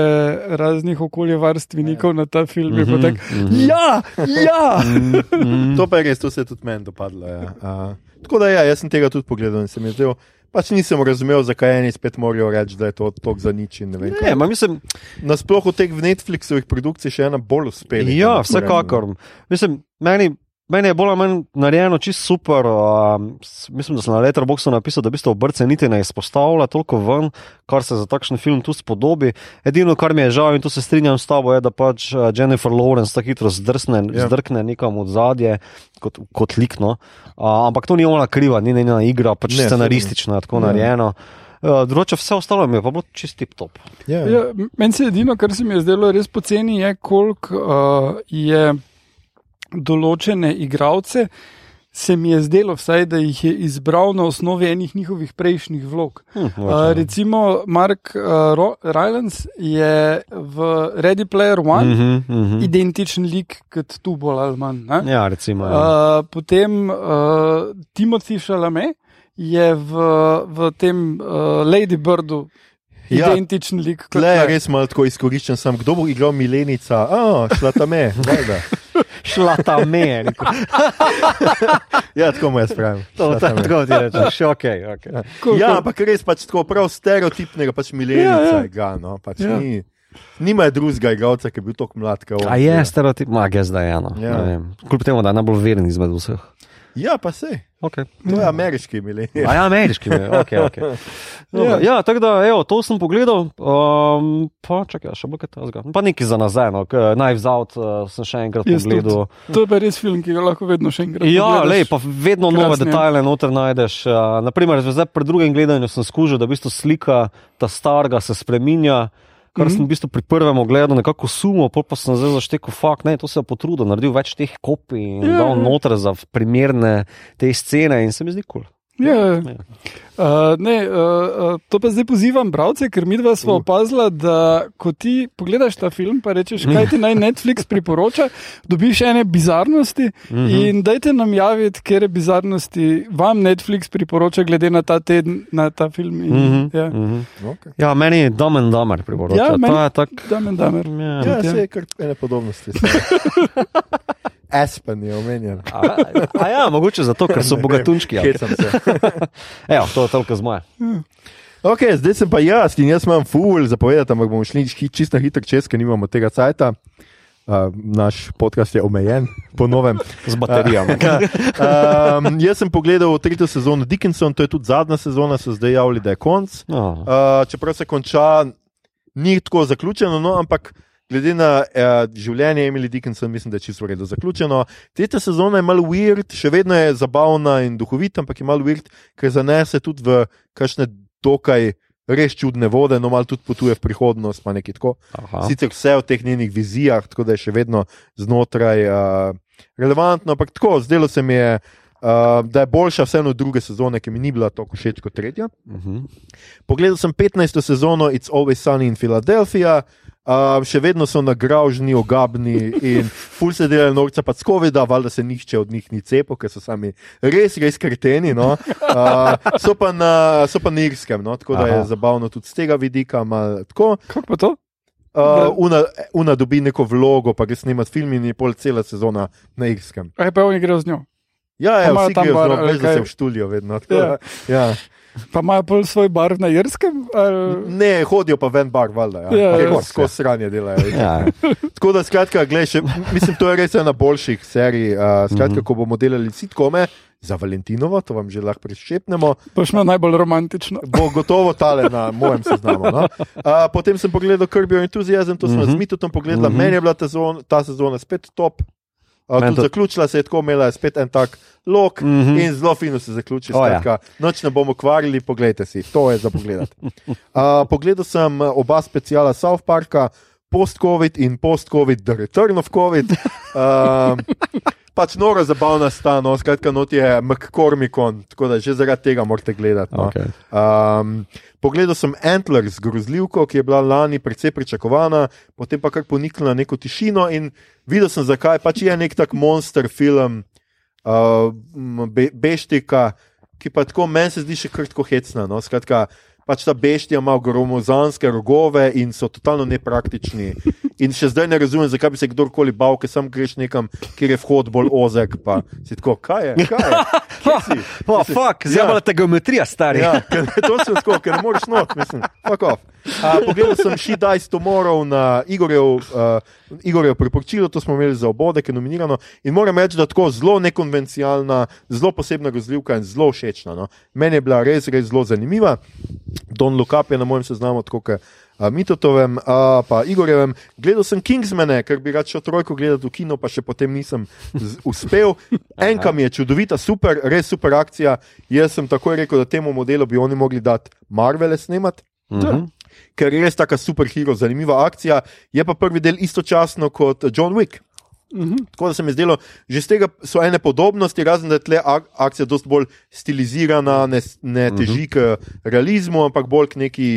raznih okoljevarstvenikov na ta film. Mm Mhm, -hmm. Mhm. Ja, ja. Mm, To pa je res, to se je tudi meni dopadlo. Ja. Uh, tako da ja, jaz sem tega tudi pogledal in se mi je zdelo. Pač nisem razumel, zakaj eni spet morajo reči, da je to tako za nič. in ne vem. Ne, ma mislim, Nasploh od teh v Netflixovih produkcij še ena bolj uspela. Ja, vsekakor. Mislim, meni, meni je bolj ali manj narejeno čisto super. Um, mislim, da sem na Letterboxdu napisal, da v bistvu obrce niti ne izpostavlja toliko ven, kar se za takšen film tu spodobi. Edino, kar mi je žal in tu se strinjam s tabo, je, da pač Jennifer Lawrence tako hitro zdrsne, Ja. ja. zdrkne nekam od zadje. Kot, kot likno, uh, ampak to ni ona kriva, ni njena igra, pač Ne, ne, scenaristično je tako Ja. ja. narejeno. Uh, drugače, vse ostalo mi je pa bilo čist tip top. Ja, ja. Ja, meni se edino, kar se mi je zdelo res poceni, je, koliko uh, je določene igralce se mi je zdelo, vsaj, da jih je izbral na osnovi enih njihovih prejšnjih vlog. Hm, Uh, recimo, Mark uh, Rylance je v Ready Player One Mhm, mhm. identičen lik kot tu, bolj ali manj. ne? Ja, recimo. Ja. Uh, potem uh, Timothy Chalamet je v, v tem uh, Lady Birdu Ja, identičen lik kot Tle je res malo tako izkoriščen, sem kdo bo igral milenica, a šla tam je. valjda. Šla ta me, rekel. Ja, tako mu jaz pravim. To ta tako ti rečeš, ok. okay. Ko- Ja, ampak res pač tako prav stereotipnega, pač milenica Ja, ja. je ga, no, pač Ja. ni. Nima drugega igralca, ki je bil tako mlad. on. A je stereotip, ma je zdaj eno. Ja. Ja. Kljub temu, da je najbolj veren izmed vseh. Ja, pa se. Okay. To je ameriški milenij. A ja, ameriški je. Okay, okay. ja, ja tako da, evo, to sem pogledal. Um, pa čakaj, še bo kaj tazga. Pa nekaj za nazaj, no, Knives Out uh, sem še enkrat Jaz tudi. pogledal. To je pa res film, ki ga lahko vedno še enkrat Ja, pogledaš. lej, pa vedno nove Krasni, ja. detajle noter najdeš. Uh, naprimer, zdaj pri drugem gledanju sem skužil, da v bistvu slika ta starega se spreminja. Kar sem v bistvu pri prvem ogledu nekako sumil, pol pa sem zdaj zaštekel, fakt, ne, to se je potrudil, naredil več teh kopij in Ja, dal ja. noter za primerne te scene in se mi zdi kul. Cool. Ja, Ja. uh, ne, uh, uh, to pa zdaj pozivam bralce, ker mi dva smo Uh. opazila, da ko ti pogledaš ta film, pa rečeš, kaj ti naj Netflix priporoča, dobiš ene bizarnosti Mhm. in dajte nam javiti, kere bizarnosti vam Netflix priporoča, glede na ta teden, na ta film. In, Mhm, ja. mhm. Okay. Ja, meni je Dom and Dumber priporoča. Ja, meni- to je tak. Damen, damer. Ja. Ja, Ja. se je kar ene podobnosti. Aspen je omenjen. A, a ja, mogoče zato, ker so bogatunčki. Hecam se. Evo, to je toliko z moje. Okay, zdaj sem pa jaz in jaz imam ful zapovedati, ampak bomo šli čisto hitro čez, ker nimamo tega cajta. Uh, naš podcast je omejen, po novem. Z baterijami. Um, jaz sem pogledal tretjo sezono Dickinson, to je tudi zadnja sezona, so zdaj javili, da je konc. No. Uh, čeprav se konča, ni tako zaključeno, no, ampak glede na uh, življenje Emily Dickinson, mislim, da je čisto v redu zaključeno. Tretja sezona je malo weird, še vedno je zabavna in duhovita, ampak je malo weird, ker zanese tudi v kakšne dokaj. Res čudne vode, no, malo tudi potuje v prihodnost, pa nekaj tako. Aha. Sicer vse v teh njenih vizijah, tako da je še vedno znotraj uh, relevantno, ampak tako, zdelo se mi je, uh, da je boljša vseeno od druge sezone, ki mi ni bila tako všeč kot tretja. Mhm. Pogledal sem 15. sezono It's Always Sunny in Philadelphia. Uh, še vedno so nagraženi, ogabni in ful se delajo norca, pa skovida, valjda se nihče od njih ni cepil, ker so sami res, res kreteni. No. Uh, so, pa na, so pa na irskem, no, tako da je Aha. zabavno tudi z tega vidika. Tako, Kako pa to? Uh, una, una dobi neko vlogo, pa gre snemati film in je pol cela sezona na irskem. Aj pa oni grejo z njo. Ja, ja vsi grejo bar, zelo, ali veš, da se v študijo vedno. tako Ja. da, Ja. Pa imajo pol svoj barv na Jerskem? Ali... Ne, hodijo pa ven bar, valjda. Ja. Ja, Ja, ja. ja, Skozi sranje delajo. Ja. Tako da, skratka, gledaj, še, mislim, to je res ena boljših serij. Uh, skratka, Mhm. ko bomo delali sitkome za Valentinovo, to vam že lahko priščepnemo, Boš imel najbolj romantično. bo gotovo tale na mojem seznamu. No? Uh, potem sem pogledal Kirby Enthusiasm, to sem Mhm. z Mitotom pogledal, Mhm. meni je bila ta, zon, ta sezona spet top. Uh, zaključila se je tako, imela je spet en tak lok mm. -hmm. in zelo fino se zaključi. O, ja. Skratka, noč ne bomo kvarili, poglejte si, to je za pogled. Uh, pogledal sem uh, oba speciala South Parka, post-COVID in post-COVID, The Return of COVID. Uh, pač noro zabavna sta, no, skratka, not je McCormicon, tako da že zaradi tega morate gledati. No. Okay. Um, pogledal sem Antlers, grozljivko, ki je bila lani precej pričakovana, potem pa kar poniknila neko tišino in videl sem, zakaj pač je nek tak monster film uh, be, Beštika, ki pa tako meni se zdi še kar tako hecna. No? Skratka, pač ta beštija ima gromozanske rogove in so totalno nepraktični. In še zdaj ne razumem, zakaj bi se kdorkoli bal, ker sam greš nekam, kjer je vhod bolj ozek. Pa si tako, kaj je? Kaj je? Kje si? Oh, Mislim, fuck, ja. zdaj pa te geometrija, stari. Ja, to sem tako, ker ne moreš not, mislim, fuck off. A, pogledal sem She Dies Tomorrow na Igorjev, uh, Igorjev priporočilo, to smo imeli za obode, ki je nominirano. In moram reči, da tako zelo nekonvencionalna, zelo posebna grozljivka in zelo všečna. No. Meni je bila res, res zelo zanimiva. Don Lukap je na mojem seznamu, tako kot uh, Mitotovem, uh, pa Igorjevem. Gledal sem Kingsmane, ker bi rad šel trojko gledati v kino, pa še potem nisem uspel. Enka mi je čudovita, super, res super akcija. Jaz sem takoj rekel, da temu modelu bi oni mogli dati Marvele snemati. Mhm. Ker je res tako superhero, zanimiva akcija. Je pa prvi del istočasno kot John Wick. Tako da se mi je zdelo, že z tega so ene podobnosti, razen da je tle ak akcija dosti bolj stilizirana, ne, ne teži k realizmu, ampak bolj k neki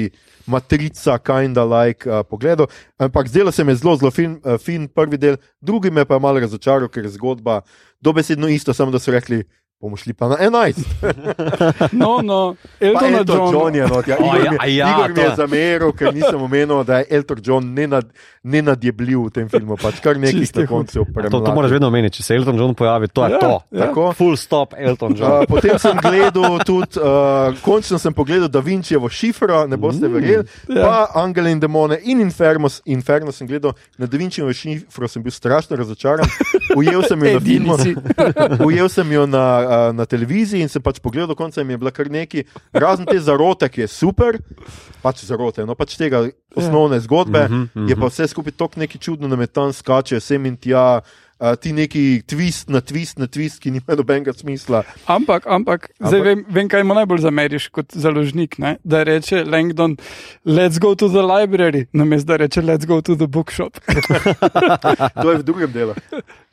matrica, kinda like uh, pogledu. Ampak zdelo se mi je zelo, zelo fin, uh, fin prvi del, drugi me pa je malo razočaral, ker je zgodba dobesedno isto, samo da so rekli. Bomo šli pa na 11. No, no, Elton Elton John. John je not. Ja, Igor, ja, mi, ja, Igor mi to je zameril, ker nisem omenil, da je Elton John nenad, nenadjebljiv v tem filmu. Pač kar nekaj na koncu To, to moraš vedno omeniti, če se Elton John pojavi, to je Ja, to. ja. Tako. Full stop, Elton John. Uh, potem sem gledal tudi, uh, končno sem pogledal Da Vincijevo šifro, ne boste verjeli, Ja. pa Angele in Demone in Inferno, Inferno sem gledal, na Da Vincijevo šifro sem bil strašno razočaran. Ujel sem jo na filmu, ujel sem jo na, uh, na televiziji in sem pač pogledal do konca in je bila kar neki, razen te zarote, ki je super, pač zarote, no pač tega osnovne zgodbe, je pa vse skupaj tako neki čudno, da me tam skače sem in tja. Uh, ti neki twist na twist na twist, ki nima nobenega smisla. Ampak, ampak, zdaj Ampak- vem, vem, kaj mu najbolj zameriš kot založnik. Ne? Da reče Langdon, let's go to the library, namesto da reče let's go to the bookshop. To je v drugem delu.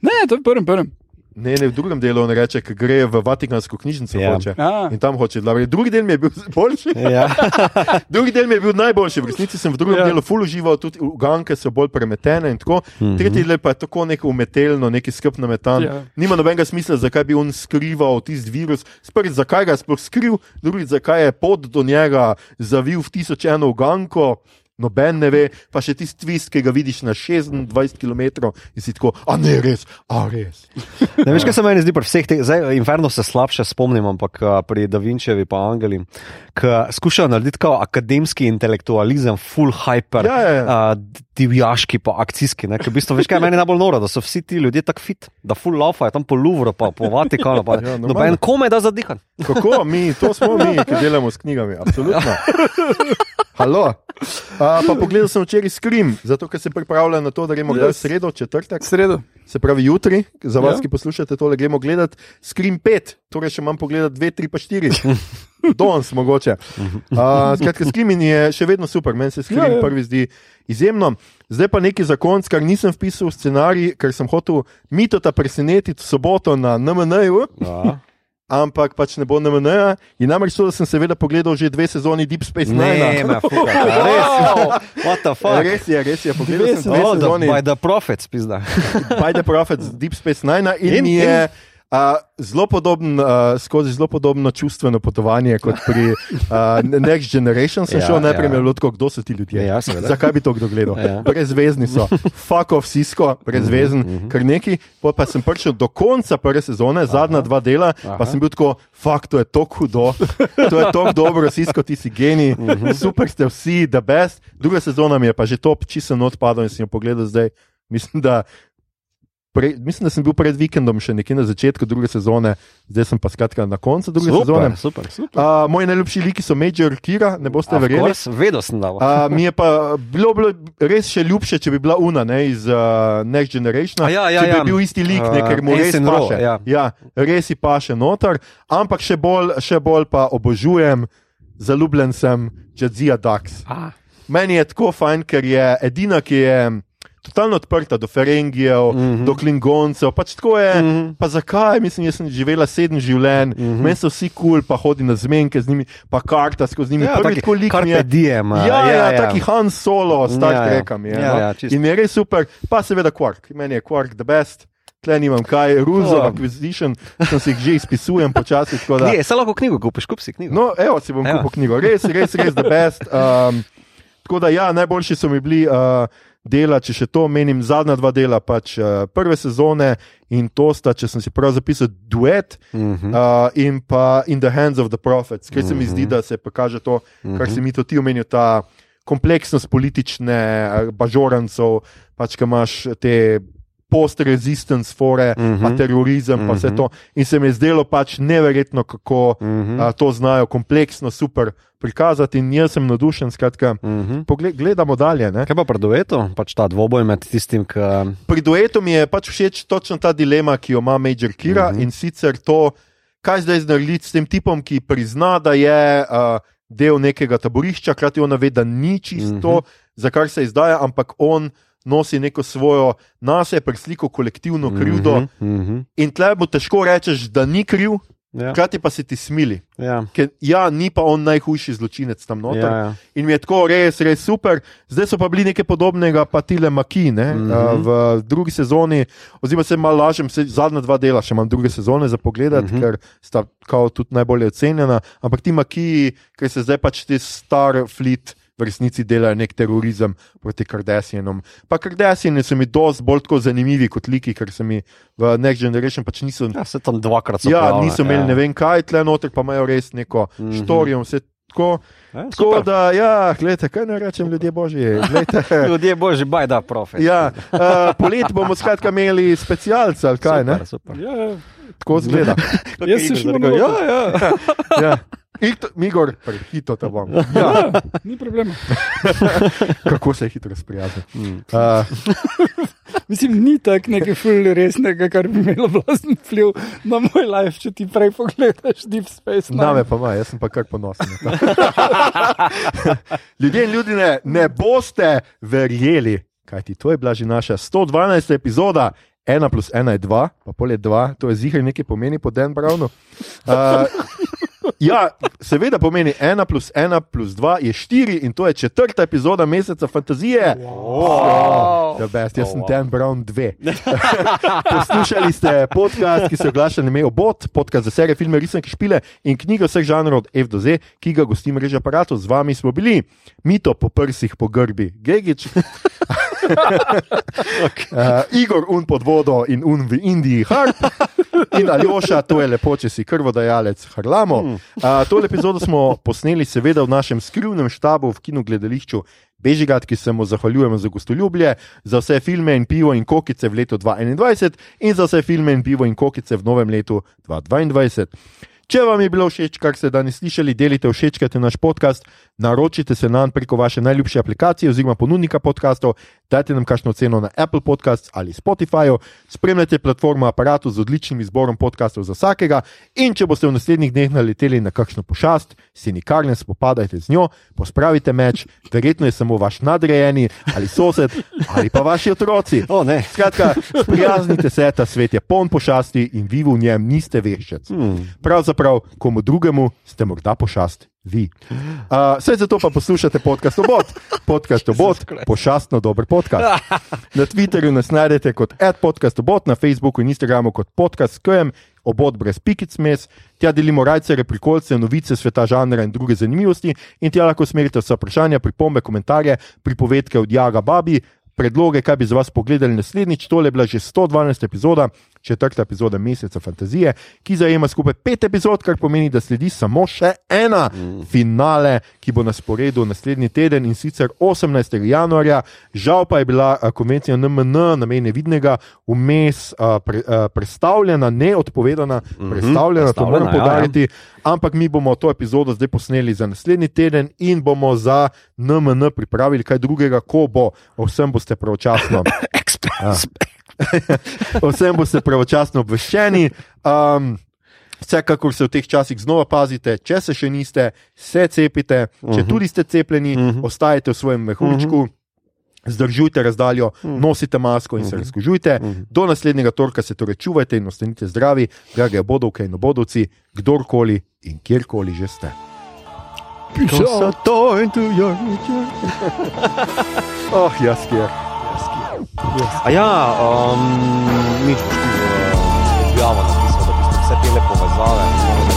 Ne, to je prvem, prvem. Ne, ne, v drugem delu on reče, da gre v Vatikansko knjižnico. Ja. hoče. A. In tam hoče. Dobro, drugi del mi je bil boljši. Ja. Drugi del mi je bil najboljši. V resnici sem v drugem Ja. delu ful užival, tudi uganke so bolj premetene in tako. Tretji del pa je tako neko umetelno, neki skrb nametan. Ja. Nima nobenega smisla, zakaj bi on skrival tisti virus. Prvič, zakaj ga je sploh skril, drugič, zakaj je pot do njega zavil v tisoč eno uganko. Noben ne ve, pa še tisti twist, ki ga vidiš na 26 km in si tako, a ne res, a res. Ne veš, kaj se meni zdi pri vseh teh, zdaj Inferno se slabše spomnim, ampak a, pri Da Vinčevi pa Angeli, ki skušajo narediti kao akademski intelektualizem, full hyper, Ja, ja, ja. a, divjaški pa akcijski. Ne? Ker v bistvu, veš, kaj meni najbolj noro, da so vsi ti ljudje tako fit, da full laufajo tam po Louvru, pa po Vatikanu, pa Ja, normalno. noben komaj da zadihan. Kako mi, to smo mi, ki delamo s knjigami, absolutno. Halo. A, pa pogledal sem včeraj Scream, zato ker se pripravlja na to, da gremo yes. Yes. sredo, četrtek, Sredo. se pravi jutri, za vas, Ja. ki poslušate tole, gremo gledati Scream 5, torej še imam pogledati 2, 3, pa 4. Danes mogoče. Uh, skratka, Screaming je še vedno super, meni se Scream Ja, ja. prvi zdi izjemno. Zdaj pa nekaj za konc, kar nisem vpisal v scenarij, ker sem hotel mitota presenetiti v soboto na NMN-ju. Ja. Ampak pač ne bo na MN. In namreč to, da sem seveda pogledal že dve sezoni Deep Space Ne, Nine. me fuka, res. What the fuck? Res je, res je. Pogledal Dve sem dve Oh, the, sezoni by the prophets, pizda. By the Prophets Deep Space Nine in, In- in mi je. Uh, zelo podoben, uh, skozi zelo podobno čustveno potovanje kot pri uh, Next Generation sem Ja, šel. Najprej ja. je bilo tako, kdo so ti ljudje. Ja, seveda. Zakaj bi to kdo gledal? Ja. Brezvezni so, fuck off, sisko, brezvezen, uh -huh. kar neki. Pol pa sem prišel do konca prve sezone, zadnja dva dela, Aha. pa sem bil tako, fuck, to je tako hudo, to je tako dobro, sisko, ti si genij, uh -huh. super ste vsi, the best. Druga sezona mi je pa že top, čisto not padel in sem jo pogledal zdaj. Mislim, da. Pre, mislim, da sem bil pred vikendom še nekje na začetku druge sezone, zdaj sem pa skratka na koncu druge sezone. Super, super. Uh, moji najljubši liki so Major Kira, ne boste verjeli. course, Vedel sem, da bo. Uh, mi je pa bilo, bilo res še ljubše, če bi bila Una ne, iz uh, Next Generation. A ja, ja, če bi ja. bil isti lik, ne, Uh, ker mu res Ensign Ro, paše. ja. ja, res ji paše noter, ampak še bolj, še bolj pa obožujem, zaljubljen sem Jadzija Dax. Ah. Meni je tako fajn, ker je edina, ki je totalno odprta do Ferengijev, mm. -hmm. do Klingoncev. Pač tako je. Mm -hmm. Pa zakaj? Mislim, jaz sem živela sedem življenj, mm -hmm. meni so vsi kul, cool, pa hodi na zmenke z njimi, pa karta skozi njimi. Ja, Prvi tako lik mi je. diem, Ja, ja, ja, ja, ja. taki Han Solo, Star Ja, ja. Trek mi je. Ja, no. ja, čisto. In je res super, pa seveda Quark, meni je Quark the best. Tle nimam kaj, of Oh. Acquisition, sem si jih že izpisujem počasi. da- Knjige, se lahko knjigo kupiš, kup si knjigo. No, evo, si bom Ja. kupil knjigo, res, res, res, the best. Um, tako da, ja, najboljši so mi bili uh, dela, če še to menim, zadnja dva dela, pač uh, prve sezone in to sta, če sem si prav zapisal, duet Mhm. uh, in pa In the Hands of the Prophets, ker se mi zdi, da se pokaže to, kar si mi to ti omenil, ta kompleksnost politične uh, bažorancov, pač, ki imaš te. Post-resistance, fore, uh -huh. pa terorizem, pa vse to. In se mi je zdelo pač neverjetno, kako uh -huh. a, to znajo kompleksno, super prikazati. In jaz sem navdušen, skratka, uh Mhm. -huh. pogled, gledamo dalje. Ne? Kaj pa pri duetu, pač ta dvoboj med tistim, ki. Pri duetu mi je pač všeč točno ta dilema, ki jo ima Major Kira uh -huh. in sicer to, kaj zdaj narediti s tem tipom, ki prizna, da je uh, del nekega taborišča, hkrati ona ve, da ni čisto, uh -huh. za kar se izdaja, ampak on nosi neko svojo nase, presliko kolektivno krivdo. Mhm, mhm. In tle bo težko reči, da ni kriv, Ja, hkrati pa se ti smili. ja, Ker ja, ni pa on najhujši zločinec tam noter. ja, ja. In mi je tako res, res super. Zdaj so pa bili nekaj podobnega, pa tile Maki ne, mm. -hmm. v drugi sezoni, oziroma se malo lažem, se, zadnja dva dela še imam druge sezone za pogled, mm. -hmm. ker sta kao tudi najbolje ocenjena. Ampak ti Maki, ker se zdaj pač ti star fleet. V resnici delajo nek terorizem proti Kardashianom. Pa Kardashiani so mi dosti bolj tako zanimivi kot liki, ker se mi v Next Generation pač niso ja se tam dvakrat so Ja, pojavile, niso imeli ja. ne vem kaj, tle noter pa imajo res neko mm Mhm. -hmm. štorijo. Vse tako, Ja, tako super. da, ja, gledajte, kaj naj rečem, ljudje božji. Ljudje božji, baj da profit. ja, uh, poleti bomo skratka imeli specialce kaj, ne? super, super. Ja, Tako zgleda. Jaz se še Igor, moram- Ja, ja. Ja. Ito, Migor, prehito te bom. Ja, ni problema. kako se je hitro sprijaznil. Mm. Uh, Mislim, ni tako nekaj ful resnega, kar bi imelo vlasten vpliv na moj life, če ti prej pogledaš Deep Space. Nine. Name pa ima, jaz sem pa kar ponosen. Ljudje in ljudje, ne boste verjeli, kajti to je bila že naša 112. epizoda. 1 plus 1 je 2, pa pol je 2, to je zihar nekaj pomeni po Dan Brownu. Uh, ja, seveda pomeni 1 plus 1 plus 2 je 4 in to je četrta epizoda meseca fantazije. Wow. The best, jaz Oh, sem wow. Dan Brown 2. Poslušali ste podcast, ki se oglaša na mejo Bot, podcast za serije, filme, risanke, špile in knjige vseh žanrov od F do Z, ki ga gosti mreža aparatov. Z vami smo bili, Mito po prsih, po grbi, Gigič. Uh, Igor un pod vodo in un v Indiji, Harp. In Aljoša, to je lepo, če si krvodajalec, Harlamo. Uh, tole epizodo smo posneli, seveda, v našem skrivnem štabu v kinu gledališču Bežigat, ki se mu zahvaljujemo za gostoljubje, za vse filme in pivo in kokice v letu 2021 in za vse filme in pivo in kokice v novem letu 2022. Če vam je bilo všeč, kar ste danes slišali, delite všečkajte naš podcast, naročite se nam preko vaše najljubše aplikacije oziroma ponudnika podkastov, dajte nam kakšno ceno na Apple Podcasts ali Spotifyju, spremljate platformo aparatu z odličnim izborom podkastov za vsakega in če boste v naslednjih dneh naleteli na kakšno pošast, se nikar ne spopadajte z njo, pospravite meč, verjetno je samo vaš nadrejeni ali sosed ali pa vaši otroci. O, ne. Skratka, sprijaznite se, ta svet je poln pošasti in vi v njem niste veščec. Hmm. Pravzaprav, komu drugemu ste morda pošast vi. Uh, Vse zato pa poslušate podcast obot, podcast obot, pošastno dober podcast. Na Twitterju nas najdete kot podcast obot, na Facebooku in Instagramu kot podcast KM, obot brez pikic mes. Tja delimo rajce, reprikolce, novice sveta žanra in druge zanimivosti in tja lahko smerite vse vprašanja, pripombe, komentarje, pripovedke od Jaga Babi. Predloge, kaj bi za vas pogledali naslednjič, tole je bila že 112 epizoda, četrta epizoda Meseca fantazije, ki zajema skupaj pet epizod, kar pomeni, da sledi samo še ena mm. finale, ki bo na sporedu naslednji teden in sicer 18. januarja. Žal pa je bila a, konvencija NMN, namen nevidnega, vmes a, pre, a, predstavljena, ne odpovedana, mm -hmm, predstavljena, to moram predstavljena, ja, ja. poudariti. Ja, Ampak mi bomo to epizodo zdaj posneli za naslednji teden in bomo za NMN pripravili kaj drugega, ko bo. O vsem boste pravočasno. Express. O vsem boste pravočasno obveščeni. Um, Vsekakor se v teh časih znova pazite, če se še niste, se cepite, če Mhm. tudi ste cepljeni, Mhm. ostajate v svojem mehurčku, zdržujte razdaljo, nosite masko in se razkužujte. Do naslednjega torka se torej čuvajte in ostanite zdravi, drage bodovke in obodovci, kdorkoli in kjerkoli že ste. Toss a toy into your Oh, jaz kjer. A ja, um, nič boš ti v objavo napisal, da bi vse te nove link